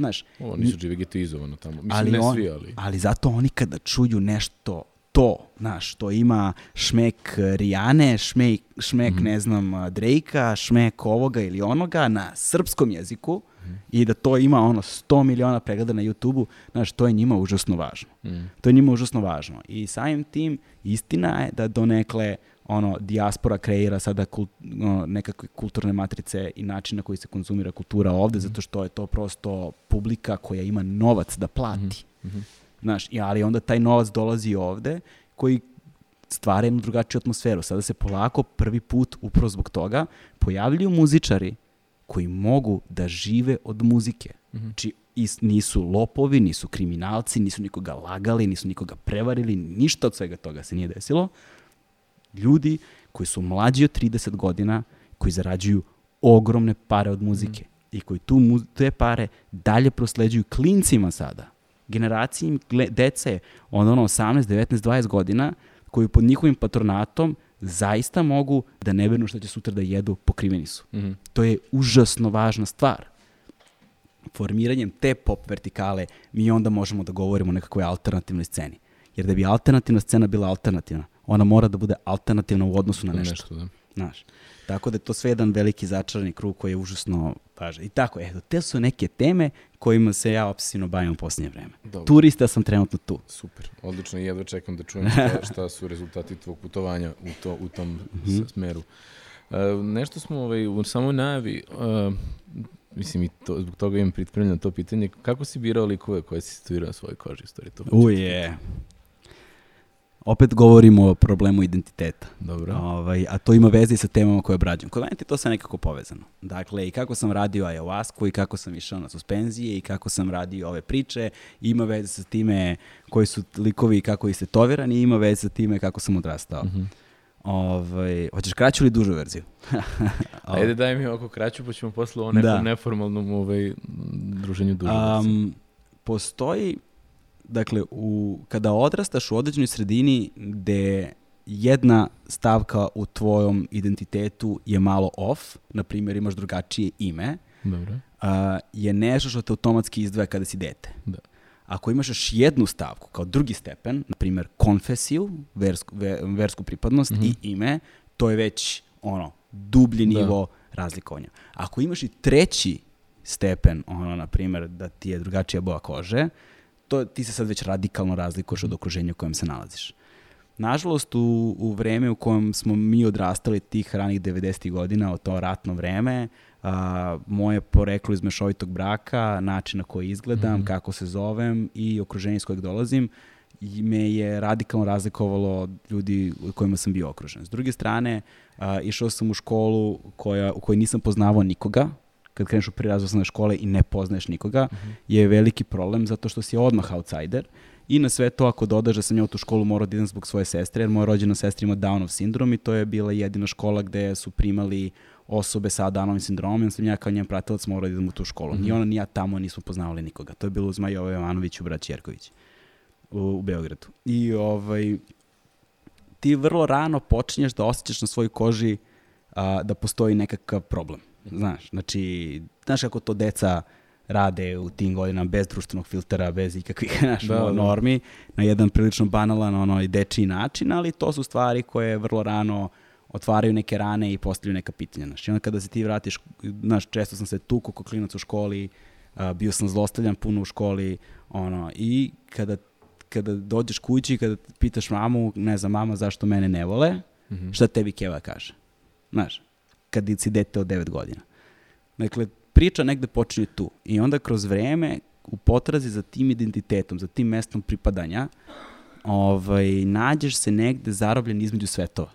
Znaš, Ovo nisu živi getoizovano tamo. Mislim, ali, ne on, svi, ali... ali zato oni kada čuju nešto to, znaš, to ima šmek Rijane, šmek, šmek Mhm. ne znam, Drejka, šmek ovoga ili onoga na srpskom jeziku Mhm. i da to ima ono 100 miliona pregleda na YouTube-u, znaš, to je njima užasno važno. Mm. To je njima užasno važno. I samim tim, istina je da donekle ono, dijaspora kreira sada kult, ono, nekakve kulturne matrice i način na koji se konzumira kultura ovde, Mhm. zato što je to prosto publika koja ima novac da plati. Mhm. Znaš, i, ali onda taj novac dolazi ovde koji stvara jednu drugačiju atmosferu. Sada se polako prvi put, upravo zbog toga, pojavljuju muzičari koji mogu da žive od muzike. Mhm. Znači, i s- nisu lopovi, nisu kriminalci, nisu nikoga lagali, nisu nikoga prevarili, ništa od svega toga se nije desilo. Ljudi koji su mlađi od 30 godina, koji zarađuju ogromne pare od muzike i koji tu mu- te pare dalje prosleđuju klincima sada. Generaciji gle- dece od ono 18, 19, 20 godina koji pod njihovim patronatom zaista mogu da ne brinu što će sutra da jedu, pokriveni su. Mhm. To je užasno važna stvar. Formiranjem te pop vertikale mi onda možemo da govorimo o nekakvoj alternativnoj sceni. Jer da bi alternativna scena bila alternativna, ona mora da bude alternativna u odnosu na nešto. Nešto, da. Znaš. Tako da je to sve jedan veliki začarani krug koji je užasno važan. I tako, eto, te su neke teme kojima se ja obsesivno bavim u posljednje vreme. Dobro. Turista sam trenutno tu. Super, odlično i jedva čekam da čujem šta, šta su rezultati tvog putovanja u, to, u tom Mhm. s- smeru. E, nešto smo ovaj, u samoj najavi, e, mislim i to, zbog toga imam pripremljeno to pitanje, kako si birao likove koje si stvirao na svojoj koži? Stvari, to Uje. Opet govorimo o problemu identiteta. Dobro. Ovaj, a to ima veze i sa temama koje obrađujem. Kod mene je to sve nekako povezano. Dakle, i kako sam radio ayahuasku, i kako sam išao na suspenzije, i kako sam radio ove priče, ima veze sa time koji su likovi i kako ih tovirani, i ima veze sa time kako sam odrastao. Mhm. Ovaj, hoćeš kraću ili dužu verziju? Ajde daj mi ovako kraću, pa ćemo posle o nekom Da. neformalnom ovaj, druženju duže. Um, postoji, dakle, u, kada odrastaš u određenoj sredini gde jedna stavka u tvojom identitetu je malo off, na primjer imaš drugačije ime, Dobro. a, je nešto što te automatski izdvaja kada si dete. Da. Ako imaš još jednu stavku kao drugi stepen, na primjer konfesiju, versku, ve- versku pripadnost i ime, to je već ono dublji Da. nivo razlikovanja. Ako imaš i treći stepen, ono na primjer da ti je drugačija boja kože, to ti se sad već radikalno razlikuješ od okruženja u kojem se nalaziš. Nažalost, u, u vreme u kojem smo mi odrastali tih ranih 90. godina, od to ratno vreme, a, moje poreklo iz mešovitog braka, način na koji izgledam, kako se zovem i okruženje iz kojeg dolazim, me je radikalno razlikovalo od ljudi u kojima sam bio okružen. S druge strane, a, išao sam u školu koja, u kojoj nisam poznavao nikoga, kad kreneš u osnovne škole i ne poznaješ nikoga, je veliki problem zato što si odmah outsider. I na sve to ako dodaš da sam ja u tu školu morao da idem zbog svoje sestre, jer moja rođena sestra ima Downov sindrom i to je bila jedina škola gde su primali osobe sa Downovim sindromom, i sam ja kao njen pratilac morao da idem u tu školu. Ni ona ni ja tamo nismo poznavali nikoga. To je bilo uz Majove Jovanović u Braći Jerković u, u Beogradu. I ovaj, ti vrlo rano počinješ da osjećaš na svojoj koži a, da postoji nekakav problem. Znaš, znači, znaš kako to deca rade u tim godinama bez društvenog filtera, bez ikakvih znaš, Da, da. normi, na jedan prilično banalan ono, i dečiji način, ali to su stvari koje vrlo rano otvaraju neke rane i postavljaju neka pitanja. Znaš, i onda kada se ti vratiš, znaš, često sam se tuko kao klinac u školi, a, bio sam zlostavljan puno u školi, ono, i kada, kada dođeš kući, kada pitaš mamu, ne znam, mama zašto mene ne vole, Mhm. šta tebi Keva kaže? Znaš, kad si dete od 9 godina. Dakle, priča negde počinje tu. I onda kroz vreme, u potrazi za tim identitetom, za tim mestom pripadanja, ovaj, nađeš se negde zarobljen između svetova.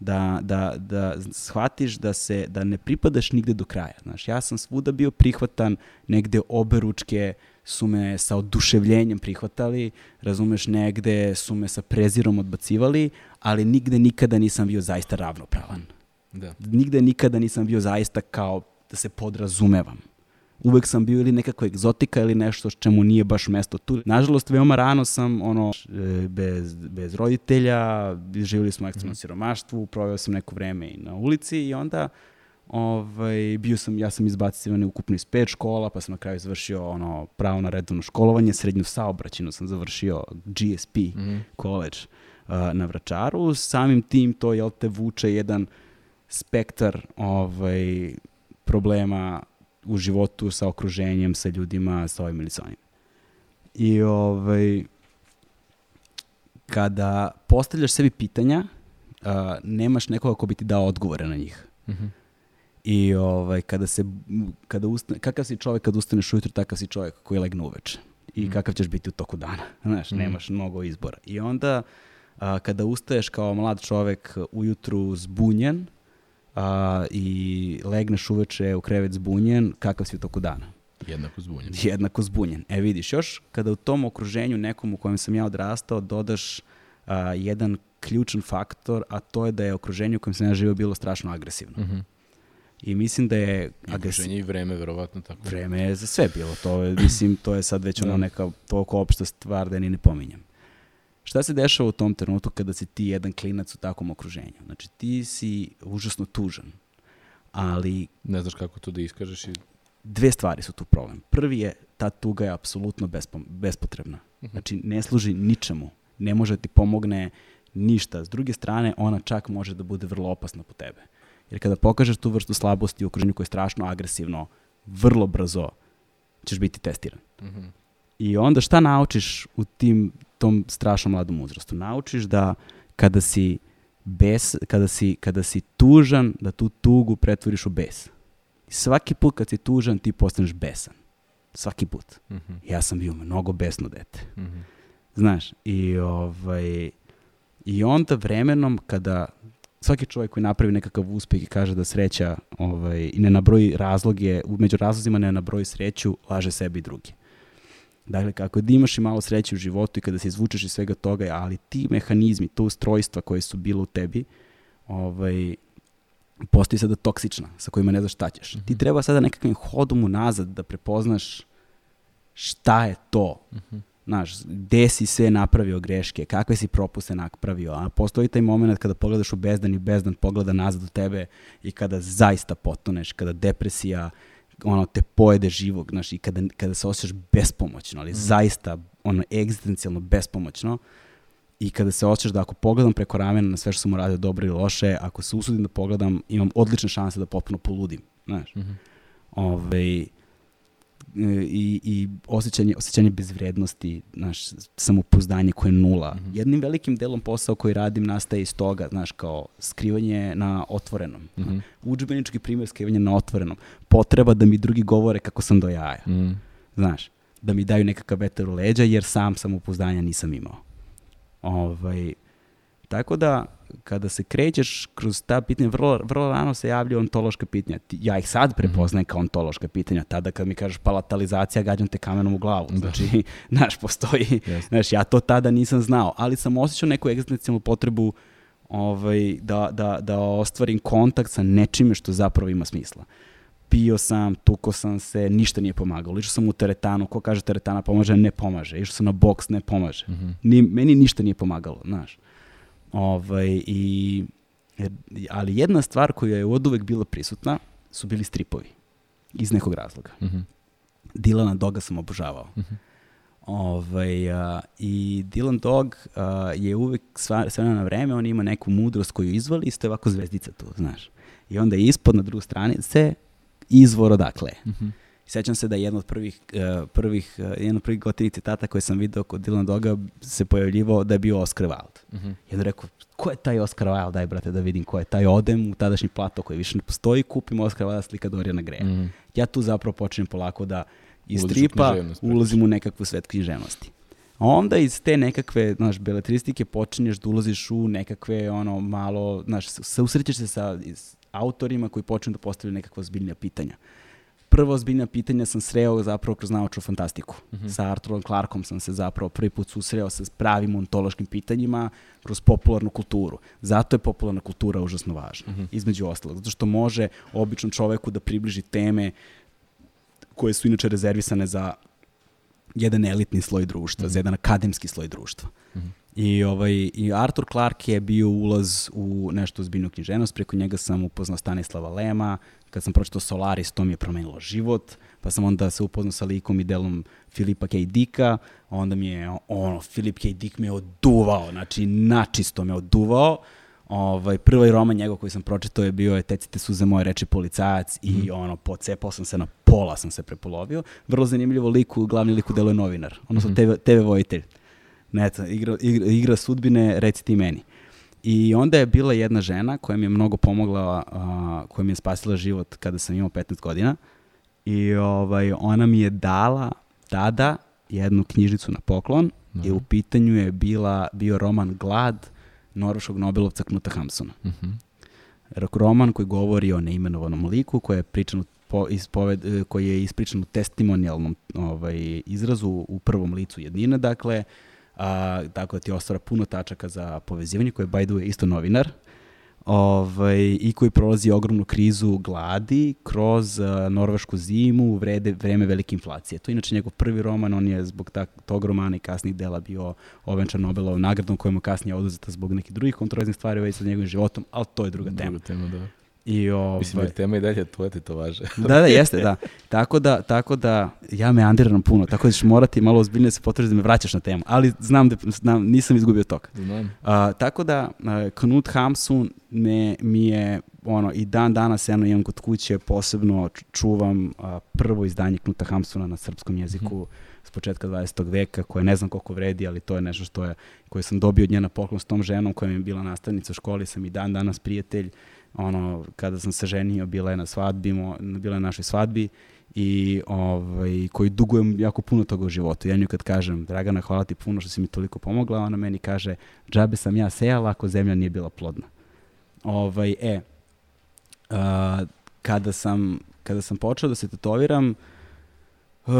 Da, da, da shvatiš da se da ne pripadaš nigde do kraja. Znaš, ja sam svuda bio prihvatan, negde obe ručke su me sa oduševljenjem prihvatali, razumeš, negde su me sa prezirom odbacivali, ali nigde nikada nisam bio zaista ravnopravan. Da. Nigde nikada nisam bio zaista kao da se podrazumevam. Uvek sam bio ili nekako egzotika ili nešto s čemu nije baš mesto tu. Nažalost, veoma rano sam ono, e, bez, bez roditelja, živjeli smo u ekstremnom siromaštvu, proveo sam neko vreme i na ulici i onda ovaj, bio sam, ja sam izbacivan ukupno iz pet škola, pa sam na kraju završio ono, pravo na redovno školovanje, srednju saobraćinu sam završio GSP Mhm. college uh, na Vračaru. Samim tim to jel te vuče jedan spektar ovaj, problema u životu sa okruženjem, sa ljudima, sa ovim ili sa onim. I ovaj, kada postavljaš sebi pitanja, uh, nemaš nekoga ko bi ti dao odgovore na njih. Mhm. I ovaj, kada se, kada ustane, kakav si čovjek kad ustaneš ujutro, takav si čovjek koji legne uveče. I kakav ćeš biti u toku dana. Znaš, nemaš mnogo izbora. I onda, a, kada ustaješ kao mlad čovjek ujutru zbunjen a, i legneš uveče u krevet zbunjen, kakav si u toku dana. Jednako zbunjen. jednako zbunjen. E vidiš, još kada u tom okruženju nekom u kojem sam ja odrastao dodaš a, jedan ključan faktor, a to je da je okruženje u kojem sam ja živio bilo strašno agresivno. Mhm. I mislim da je I agresi- okruženje i vreme, verovatno tako. vreme je za sve bilo. To je, mislim, to je sad već ono Da. neka toliko opšta stvar da ni ne pominjem. Šta se dešava u tom trenutku kada si ti jedan klinac u takvom okruženju? Znači, ti si užasno tužan, ali Ne znaš kako to da iskažeš i... dve stvari su tu problem. Prvi je, ta tuga je apsolutno bespo- bespotrebna. Znači, ne služi ničemu. Ne može da ti pomogne ništa. S druge strane, ona čak može da bude vrlo opasna po tebe. Jer kada pokažeš tu vrstu slabosti u okruženju koje je strašno agresivno, vrlo brzo ćeš biti testiran. Mhm. I onda šta naučiš u tim, tom strašnom mladom uzrastu? Naučiš da kada si, bes, kada si, kada si tužan, da tu tugu pretvoriš u bes. I svaki put kad si tužan, ti postaneš besan. Svaki put. Mhm. Ja sam bio mnogo besno dete. Mhm. Znaš, i ovaj, i onda vremenom kada svaki čovjek koji napravi nekakav uspeh i kaže da sreća ovaj, i ne nabroji razloge, među razlozima ne nabroji sreću, laže sebi i drugi. Dakle, kako da imaš i malo sreće u životu i kada se izvučeš iz svega toga, ali ti mehanizmi, to ustrojstva koje su bilo u tebi, ovaj, postoji sada toksična, sa kojima ne znaš šta ćeš. Ti treba sada nekakvim hodom unazad da prepoznaš šta je to Mhm. znaš, gde si sve napravio greške, kakve si propuste napravio, a postoji taj moment kada pogledaš u bezdan i bezdan pogleda nazad u tebe i kada zaista potoneš, kada depresija ono, te pojede živog, znaš, i kada, kada se osjećaš bespomoćno, ali zaista ono, egzistencijalno bespomoćno, i kada se osjećaš da ako pogledam preko ramena na sve što sam uradio dobro ili loše, ako se usudim da pogledam, imam odlične šanse da potpuno poludim, znaš. Mhm. Ovaj, e, i, i osjećanje, osjećanje bezvrednosti, znaš, samopouzdanje koje je nula. Mhm. Jednim velikim delom posao koji radim nastaje iz toga, znaš, kao skrivanje na otvorenom. Mhm. Udžbenički primjer skrivanja na otvorenom. Potreba da mi drugi govore kako sam do jaja. Mhm. Znaš, da mi daju nekakav vetar u leđa jer sam samopouzdanja nisam imao. Ovaj, tako da, kada se krećeš kroz ta pitanja, vrlo, vrlo rano se javljaju ontološka pitanja. Ja ih sad prepoznajem kao ontološka pitanja. Tada kad mi kažeš palatalizacija, gađam te kamenom u glavu. Znači, znaš, postoji, Jeste. znaš, ja to tada nisam znao, ali sam osjećao neku egzistencijalnu potrebu ovaj, da, da, da ostvarim kontakt sa nečime što zapravo ima smisla. Pio sam, tuko sam se, ništa nije pomagalo. Išao sam u teretanu, ko kaže teretana pomaže, ne pomaže. Išao sam na boks, ne pomaže. Mhm. Ni, meni ništa nije pomagalo, znaš. Ovaj, i, jer- ali jedna stvar koja je od uvek bila prisutna su bili stripovi. Iz nekog razloga. Mhm. Dilana Doga sam obožavao. Mhm. Ovaj, a, I Dylan Dog a, je uvek sva, sve na vreme, on ima neku mudrost koju izvali i stoje ovako zvezdica tu, znaš. I onda je ispod na drugu stranice izvor odakle. je. Mhm. Sećam se da je jedna od prvih, uh, prvih, uh, jedna od prvih gotivnih citata koje sam video kod Dylan Doga se pojavljivao da je bio Oscar Wilde. Mhm. I onda rekao, ko je taj Oscar Wilde? Daj, brate, da vidim ko je taj. Odem u tadašnji plato koji više ne postoji, kupim Oscar Wilde slika Dorijana Greja. Mhm. Ja tu zapravo počnem polako da iz u stripa ulazim u nekakvu svet književnosti. A onda iz te nekakve, znaš, beletristike počinješ da ulaziš u nekakve, ono, malo, znaš, susrećeš se sa s autorima koji počnu da postavljaju nekakva ozbiljnija pitanja. Prvo ozbiljna pitanja sam sreo zapravo kroz naučnu fantastiku. Sa Arturom Clarkom sam se zapravo prvi put susreo sa pravim ontološkim pitanjima kroz popularnu kulturu. Zato je popularna kultura užasno važna, između ostalog. Zato što može običnom čoveku da približi teme koje su inače rezervisane za jedan elitni sloj društva, za jedan akademski sloj društva. I, ovaj, I Arthur Clarke je bio ulaz u nešto ozbiljnu književnost, preko njega sam upoznao Stanislava Lema, kad sam pročitao Solaris, to mi je promenilo život, pa sam onda se upoznao sa likom i delom Filipa K. Dicka, onda mi je, ono, Filip K. Dick me oduvao, znači načisto me oduvao, Ovaj, prvi roman njegov koji sam pročitao je bio je Tecite suze moje reči policajac i ono, pocepao sam se na pola, sam se prepolovio. Vrlo zanimljivo liku, glavni lik u delu je novinar, odnosno TV, TV vojitelj. Ne, igra, igra, igra sudbine, reci ti meni. I onda je bila jedna žena koja mi je mnogo pomogla, a, koja mi je spasila život kada sam imao 15 godina. I ovaj, ona mi je dala tada jednu knjižicu na poklon i u pitanju je bila, bio roman Glad norveškog Nobelovca Knuta Hamsuna. Mhm. Roman koji govori o neimenovanom liku, koji je pričan u po, ispoved, koji je ispričan u testimonijalnom ovaj, izrazu u prvom licu jednine, dakle, a, tako da ti ostvara puno tačaka za povezivanje, koji je, by the way, isto novinar, ovaj, i koji prolazi ogromnu krizu gladi kroz uh, norvešku zimu u vrede, vreme velike inflacije. To je inače njegov prvi roman, on je zbog tak, tog romana i kasnih dela bio ovenčan Nobelovom nagradom koja mu kasnije oduzeta zbog nekih drugih kontroliznih stvari već sa njegovim životom, ali to je druga tema. Druga tema, da. I, ovaj, Mislim, jer tema i dalje tvoje tetovaže. da, da, jeste, da. Tako da, tako da ja me andiram puno, tako da ćeš morati malo ozbiljnije da se potraži da me vraćaš na temu, ali znam da znam, nisam izgubio tok. Znam. A, tako da, a, Knut Hamsun me, mi je, ono, i dan danas eno imam kod kuće, posebno čuvam a, prvo izdanje Knuta Hamsuna na srpskom jeziku Mhm. s početka 20. veka, koje ne znam koliko vredi, ali to je nešto što je, koje sam dobio od nje na poklon s tom ženom koja mi je bila nastavnica u školi, sam i dan danas prijatelj, ono, kada sam se ženio, bila je na svadbi, mo, bila je na našoj svadbi i ovaj, koji dugujem jako puno toga u životu. Ja nju kad kažem, Dragana, hvala ti puno što si mi toliko pomogla, ona meni kaže, džabe sam ja sejala ako zemlja nije bila plodna. Ovaj, e, a, kada, sam, kada sam počeo da se tetoviram, Uh,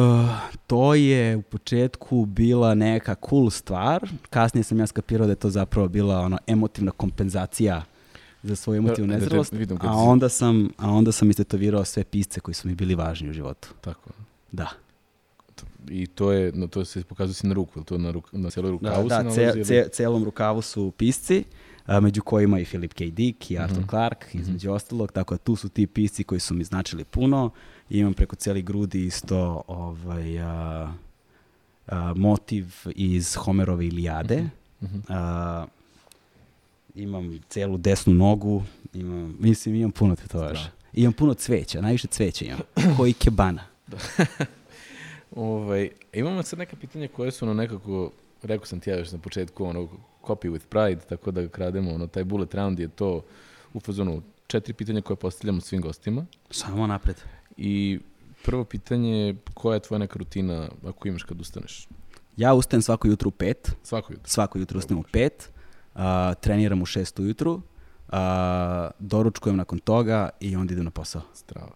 to je u početku bila neka cool stvar. Kasnije sam ja skapirao da je to zapravo bila ono emotivna kompenzacija za svoju emotivnu Da, da te nezrelost, a onda sam a onda sam istetovirao sve pisce koji su mi bili važni u životu. Tako. Da. I to je, no, to se pokazuje si na ruku, ili to na, ruk, na cijeloj Da, rukavu da, se ce, nalazi? ili- ce, celom rukavu su pisci, a, među kojima i Philip K. Dick i Arthur Mhm. Clarke, između ostalog, tako da tu su ti pisci koji su mi značili puno. I imam preko celih grudi isto ovaj, a, a, motiv iz Homerove Ilijade. Mhm. A, imam celu desnu nogu, imam, mislim imam puno tetovaža. Da. Imam puno cveća, najviše cveća imam, koji kebana. Ovaj, imamo sad neka pitanja koje su ono nekako, rekao sam ti ja još na početku, ono, copy with pride, tako da krademo, ono, taj bullet round je to u fazonu četiri pitanja koje postavljamo svim gostima. Samo napred. I prvo pitanje je koja je tvoja neka rutina ako imaš kad ustaneš? Ja ustajem svako jutro u pet, Svako jutro. svako jutro ustajem u pet, a, treniram u šest ujutru, a, doručkujem nakon toga i onda idem na posao. Strava.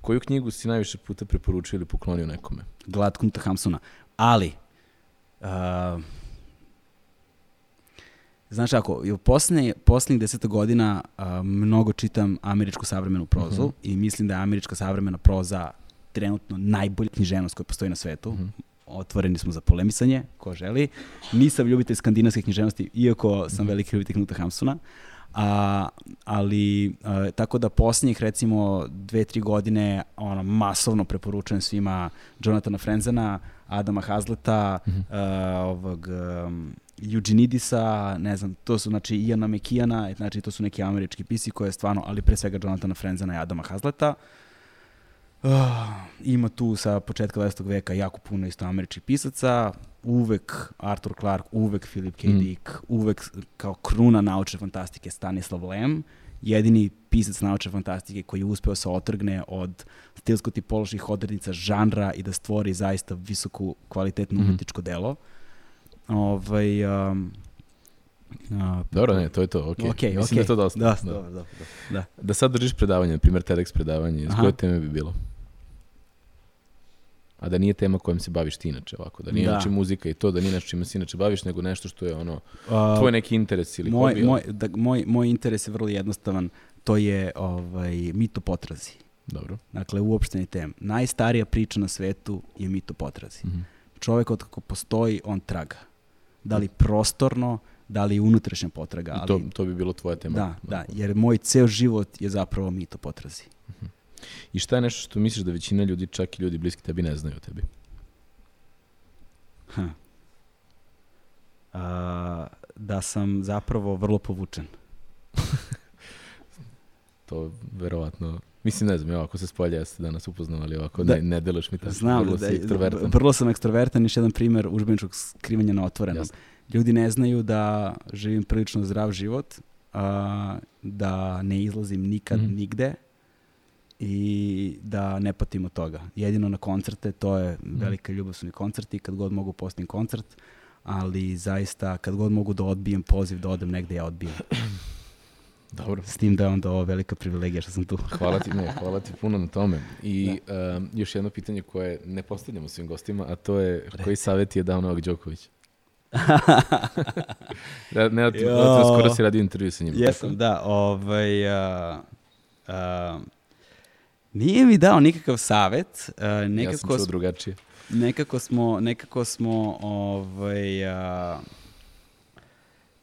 Koju knjigu si najviše puta preporučio ili poklonio nekome? Glad Knuta Hamsuna. Ali, a, znaš ako, u posljednje, posljednjih deseta godina a, mnogo čitam američku savremenu prozu Mhm. i mislim da je američka savremena proza trenutno najbolja književnost koja postoji na svetu. Mhm. Otvoreni smo za polemisanje, ko želi. Nisam ljubitelj skandinavske književnosti, iako sam Mhm. veliki ljubitelj Knuta Hamsuna. A, ali, a, tako da posljednjih recimo dve, tri godine ono, masovno preporučujem svima Jonathana Frenzena, Adama Hazleta, Mhm. a, ovog um, Eugenidisa, ne znam, to su znači Iana Mekijana, znači to su neki američki pisi koje je stvarno, ali pre svega Jonathana Frenzena i Adama Hazleta. Ah, ima tu sa početka 20. veka jako puno isto američkih pisaca, uvek Arthur Clarke, uvek Philip K. Mm. Dick, uvek kao kruna naučne fantastike Stanislav Lem, jedini pisac naučne fantastike koji je uspeo se otrgne od stilsko-tipoloških odrednica žanra i da stvori zaista visoku kvalitetno Mhm. umetničko delo. Ovaj, um, a, Dobro, ne, to je to, okej. Okej, Mislim okej. da je to dosta. Da, da. dobro, dobro, da. Da sad držiš predavanje, na primjer TEDx predavanje, iz koje teme bi bilo? A da nije tema kojom se baviš ti inače ovako, da nije Da. inače muzika i to, da nije nešto čime se inače baviš, nego nešto što je ono, tvoj neki interes ili moj, hobi. moj, da, moj, moj interes je vrlo jednostavan, to je ovaj, mit o potrazi. Dobro. Dakle, uopšteni tem. Najstarija priča na svetu je mit o potrazi. Mhm. Čovek od kako postoji, on traga. Da li prostorno, da li unutrašnja potraga. I Ali, to, to bi bilo tvoja tema. da, da, jer moj ceo život je zapravo mit o potrazi. I šta je nešto što misliš da većina ljudi, čak i ljudi bliski tebi, ne znaju o tebi? Ha. A, da sam zapravo vrlo povučen. To verovatno... Mislim, ne znam, evo, ako se spolja, ja se danas upoznam, ali ovako Da. ne, ne delaš mi tako. Znam vrlo da, si ekstrovertan. vrlo sam ekstrovertan, još jedan primjer užbeničkog skrivanja na otvorenom. Jasno. Ljudi ne znaju da živim prilično zdrav život, a, da ne izlazim nikad Mhm. nigde i da ne patim od toga. Jedino na koncerte, to je Mhm. velika ljubav su mi koncerti, kad god mogu postim koncert, ali zaista kad god mogu da odbijem poziv da odem negde, ja odbijem. Dobro. S tim da je onda ovo velika privilegija što sam tu. Hvala ti, ne, hvala ti puno na tome. I um, još jedno pitanje koje ne postavljamo svim gostima, a to je koji savjet je dao Novak Đoković? da, ne, ne, Jo. skoro si radio intervju sa njim. Jesam, da. Ovaj, a, a, nije mi dao nikakav savet. a, tako? Ja sam nekako, čuo drugačije. nekako smo, nekako smo, ovaj, a,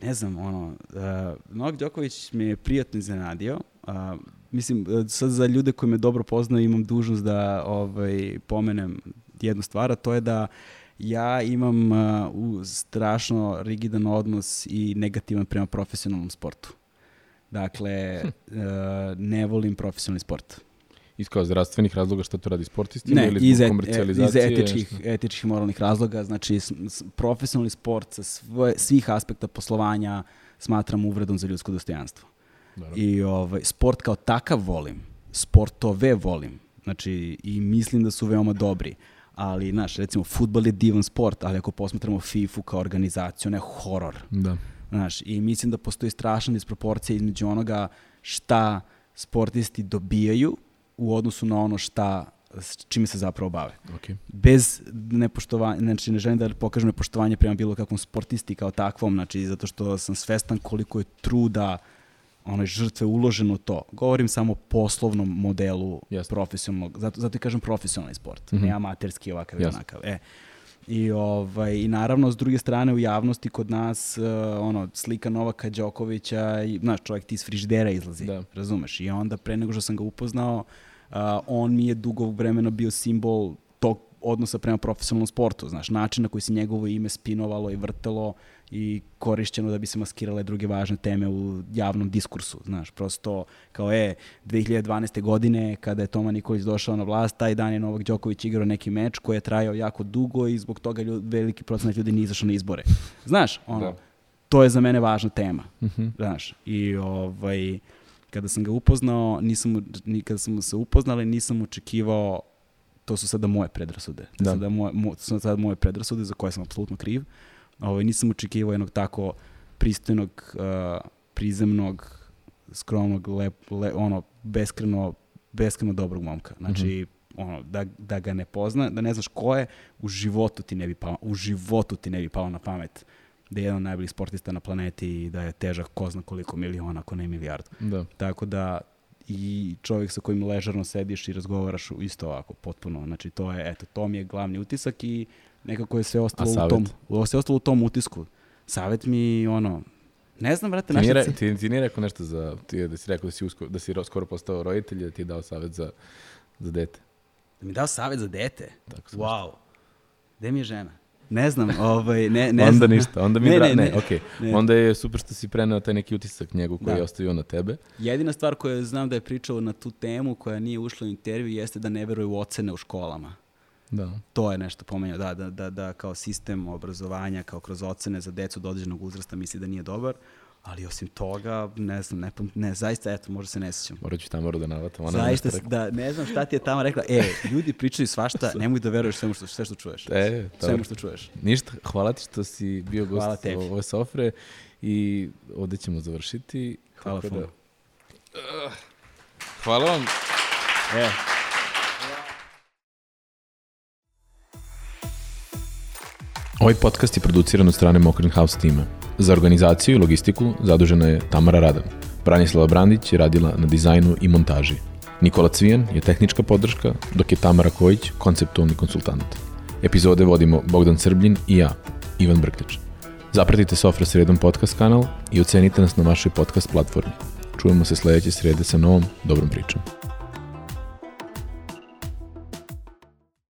ne znam, ono, a, Novak Đoković me je prijatno iznenadio. A, mislim, a, sad za ljude koji me dobro poznaju imam dužnost da ovaj, pomenem jednu stvar, a to je da ja imam a, u strašno rigidan odnos i negativan prema profesionalnom sportu. Dakle, a, ne volim profesionalni sport. Iz kao zdravstvenih razloga šta to radi sportistima Ne, ili iz, zbog et, iz komercijalizacije? etičkih, šta? etičkih moralnih razloga, znači s, s- profesionalni sport sa svoje, svih aspekta poslovanja smatram uvredom za ljudsko dostojanstvo. Dobro. I ovaj, sport kao takav volim, sportove volim, znači i mislim da su veoma dobri, ali, znaš, recimo, futbol je divan sport, ali ako posmatramo FIFA kao organizaciju, ne horor, Da. Znaš, i mislim da postoji strašna disproporcija između onoga šta sportisti dobijaju u odnosu na ono šta s čime se zapravo bave. Okay. Bez nepoštovanja, znači ne želim da pokažem nepoštovanje prema bilo kakvom sportisti kao takvom, znači zato što sam svestan koliko je truda onoj žrtve uloženo to. Govorim samo o poslovnom modelu Jasno. profesionalnog, zato, zato i kažem profesionalni sport, Mhm. ne amaterski ovakav Jasno. onakav. E, I, ovaj, I naravno, s druge strane, u javnosti kod nas, uh, ono, slika Novaka Đokovića, i, znaš, čovjek ti iz frižidera izlazi, Da. razumeš? I onda, pre nego što sam ga upoznao, uh, on mi je dugo vremena bio simbol tog odnosa prema profesionalnom sportu, znaš, način na koji se njegovo ime spinovalo i vrtelo i korišćeno da bi se maskirale druge važne teme u javnom diskursu, znaš, prosto kao je 2012. godine kada je Toma Nikolić došao na vlast, taj dan je Novak Đoković igrao neki meč koji je trajao jako dugo i zbog toga ljud, veliki procenat ljudi nije izašao na izbore. Znaš, ono, Da. to je za mene važna tema, Mhm. znaš, i ovaj, kada sam ga upoznao, nisam, ni kada smo se upoznali, nisam očekivao to su sada moje predrasude. Da. sada moje, mo, to su sada moje predrasude za koje sam apsolutno kriv. Ovaj, nisam očekivao jednog tako pristojnog, uh, prizemnog, skromnog, lep, le, ono, beskreno, beskreno dobrog momka. Znači, ono, da, da ga ne pozna, da ne znaš ko je, u životu ti ne bi palo, u životu ti ne bi palo na pamet da je jedan od najboljih sportista na planeti i da je težak ko zna koliko miliona, ako ne milijardu. Da. Tako da i čovjek sa kojim ležerno sediš i razgovaraš isto ovako, potpuno. Znači, to je, eto, to mi je glavni utisak i nekako je sve ostalo, u tom, sve ostalo u tom utisku. Savet mi, ono, ne znam, brate, Ti naša... re- ti, ti nije rekao nešto za, ti, da si rekao da si, usko, da si ro- skoro postao roditelj i da ti je dao savjet za, za dete. Da mi je dao savjet za dete. Tako Wow. Gde mi je žena? Ne znam, ovaj, ne, ne onda znam. ništa, onda mi Ne, dra- ne, ne, ne. okej. Ne. Onda je super što si preneo taj neki utisak njegov koji Da. je ostavio na tebe. Jedina stvar koju znam da je pričao na tu temu, koja nije ušla u intervju, jeste da ne veruje u ocene u školama. Da. To je nešto pomenuo, da, da, da, da kao sistem obrazovanja, kao kroz ocene za decu do određenog uzrasta misli da nije dobar, ali osim toga, ne znam, ne, ne zaista, eto, možda se ne sjećam. Morat ću tamo da navatam. Ona Zaista, da, ne znam šta ti je tamo rekla, e, ljudi pričaju svašta, nemoj da veruješ svemu što, sve što čuješ. E, Svemu dobro. što čuješ. Ništa, hvala ti što si bio Hvala gost tebi. ove sofre i ovde ćemo završiti. Hvala da- puno. Hvala vam. E, Ovaj podcast je produciran od strane Mokrin House tima. Za organizaciju i logistiku zadužena je Tamara Radan. Branislava Brandić je radila na dizajnu i montaži. Nikola Cvijan je tehnička podrška, dok je Tamara Kojić konceptualni konsultant. Epizode vodimo Bogdan Srbljin i ja, Ivan Brkljač. Zapratite Sofra sredom podcast kanal i ocenite nas na vašoj podcast platformi. Čujemo se sledeće srede sa novom dobrom pričom.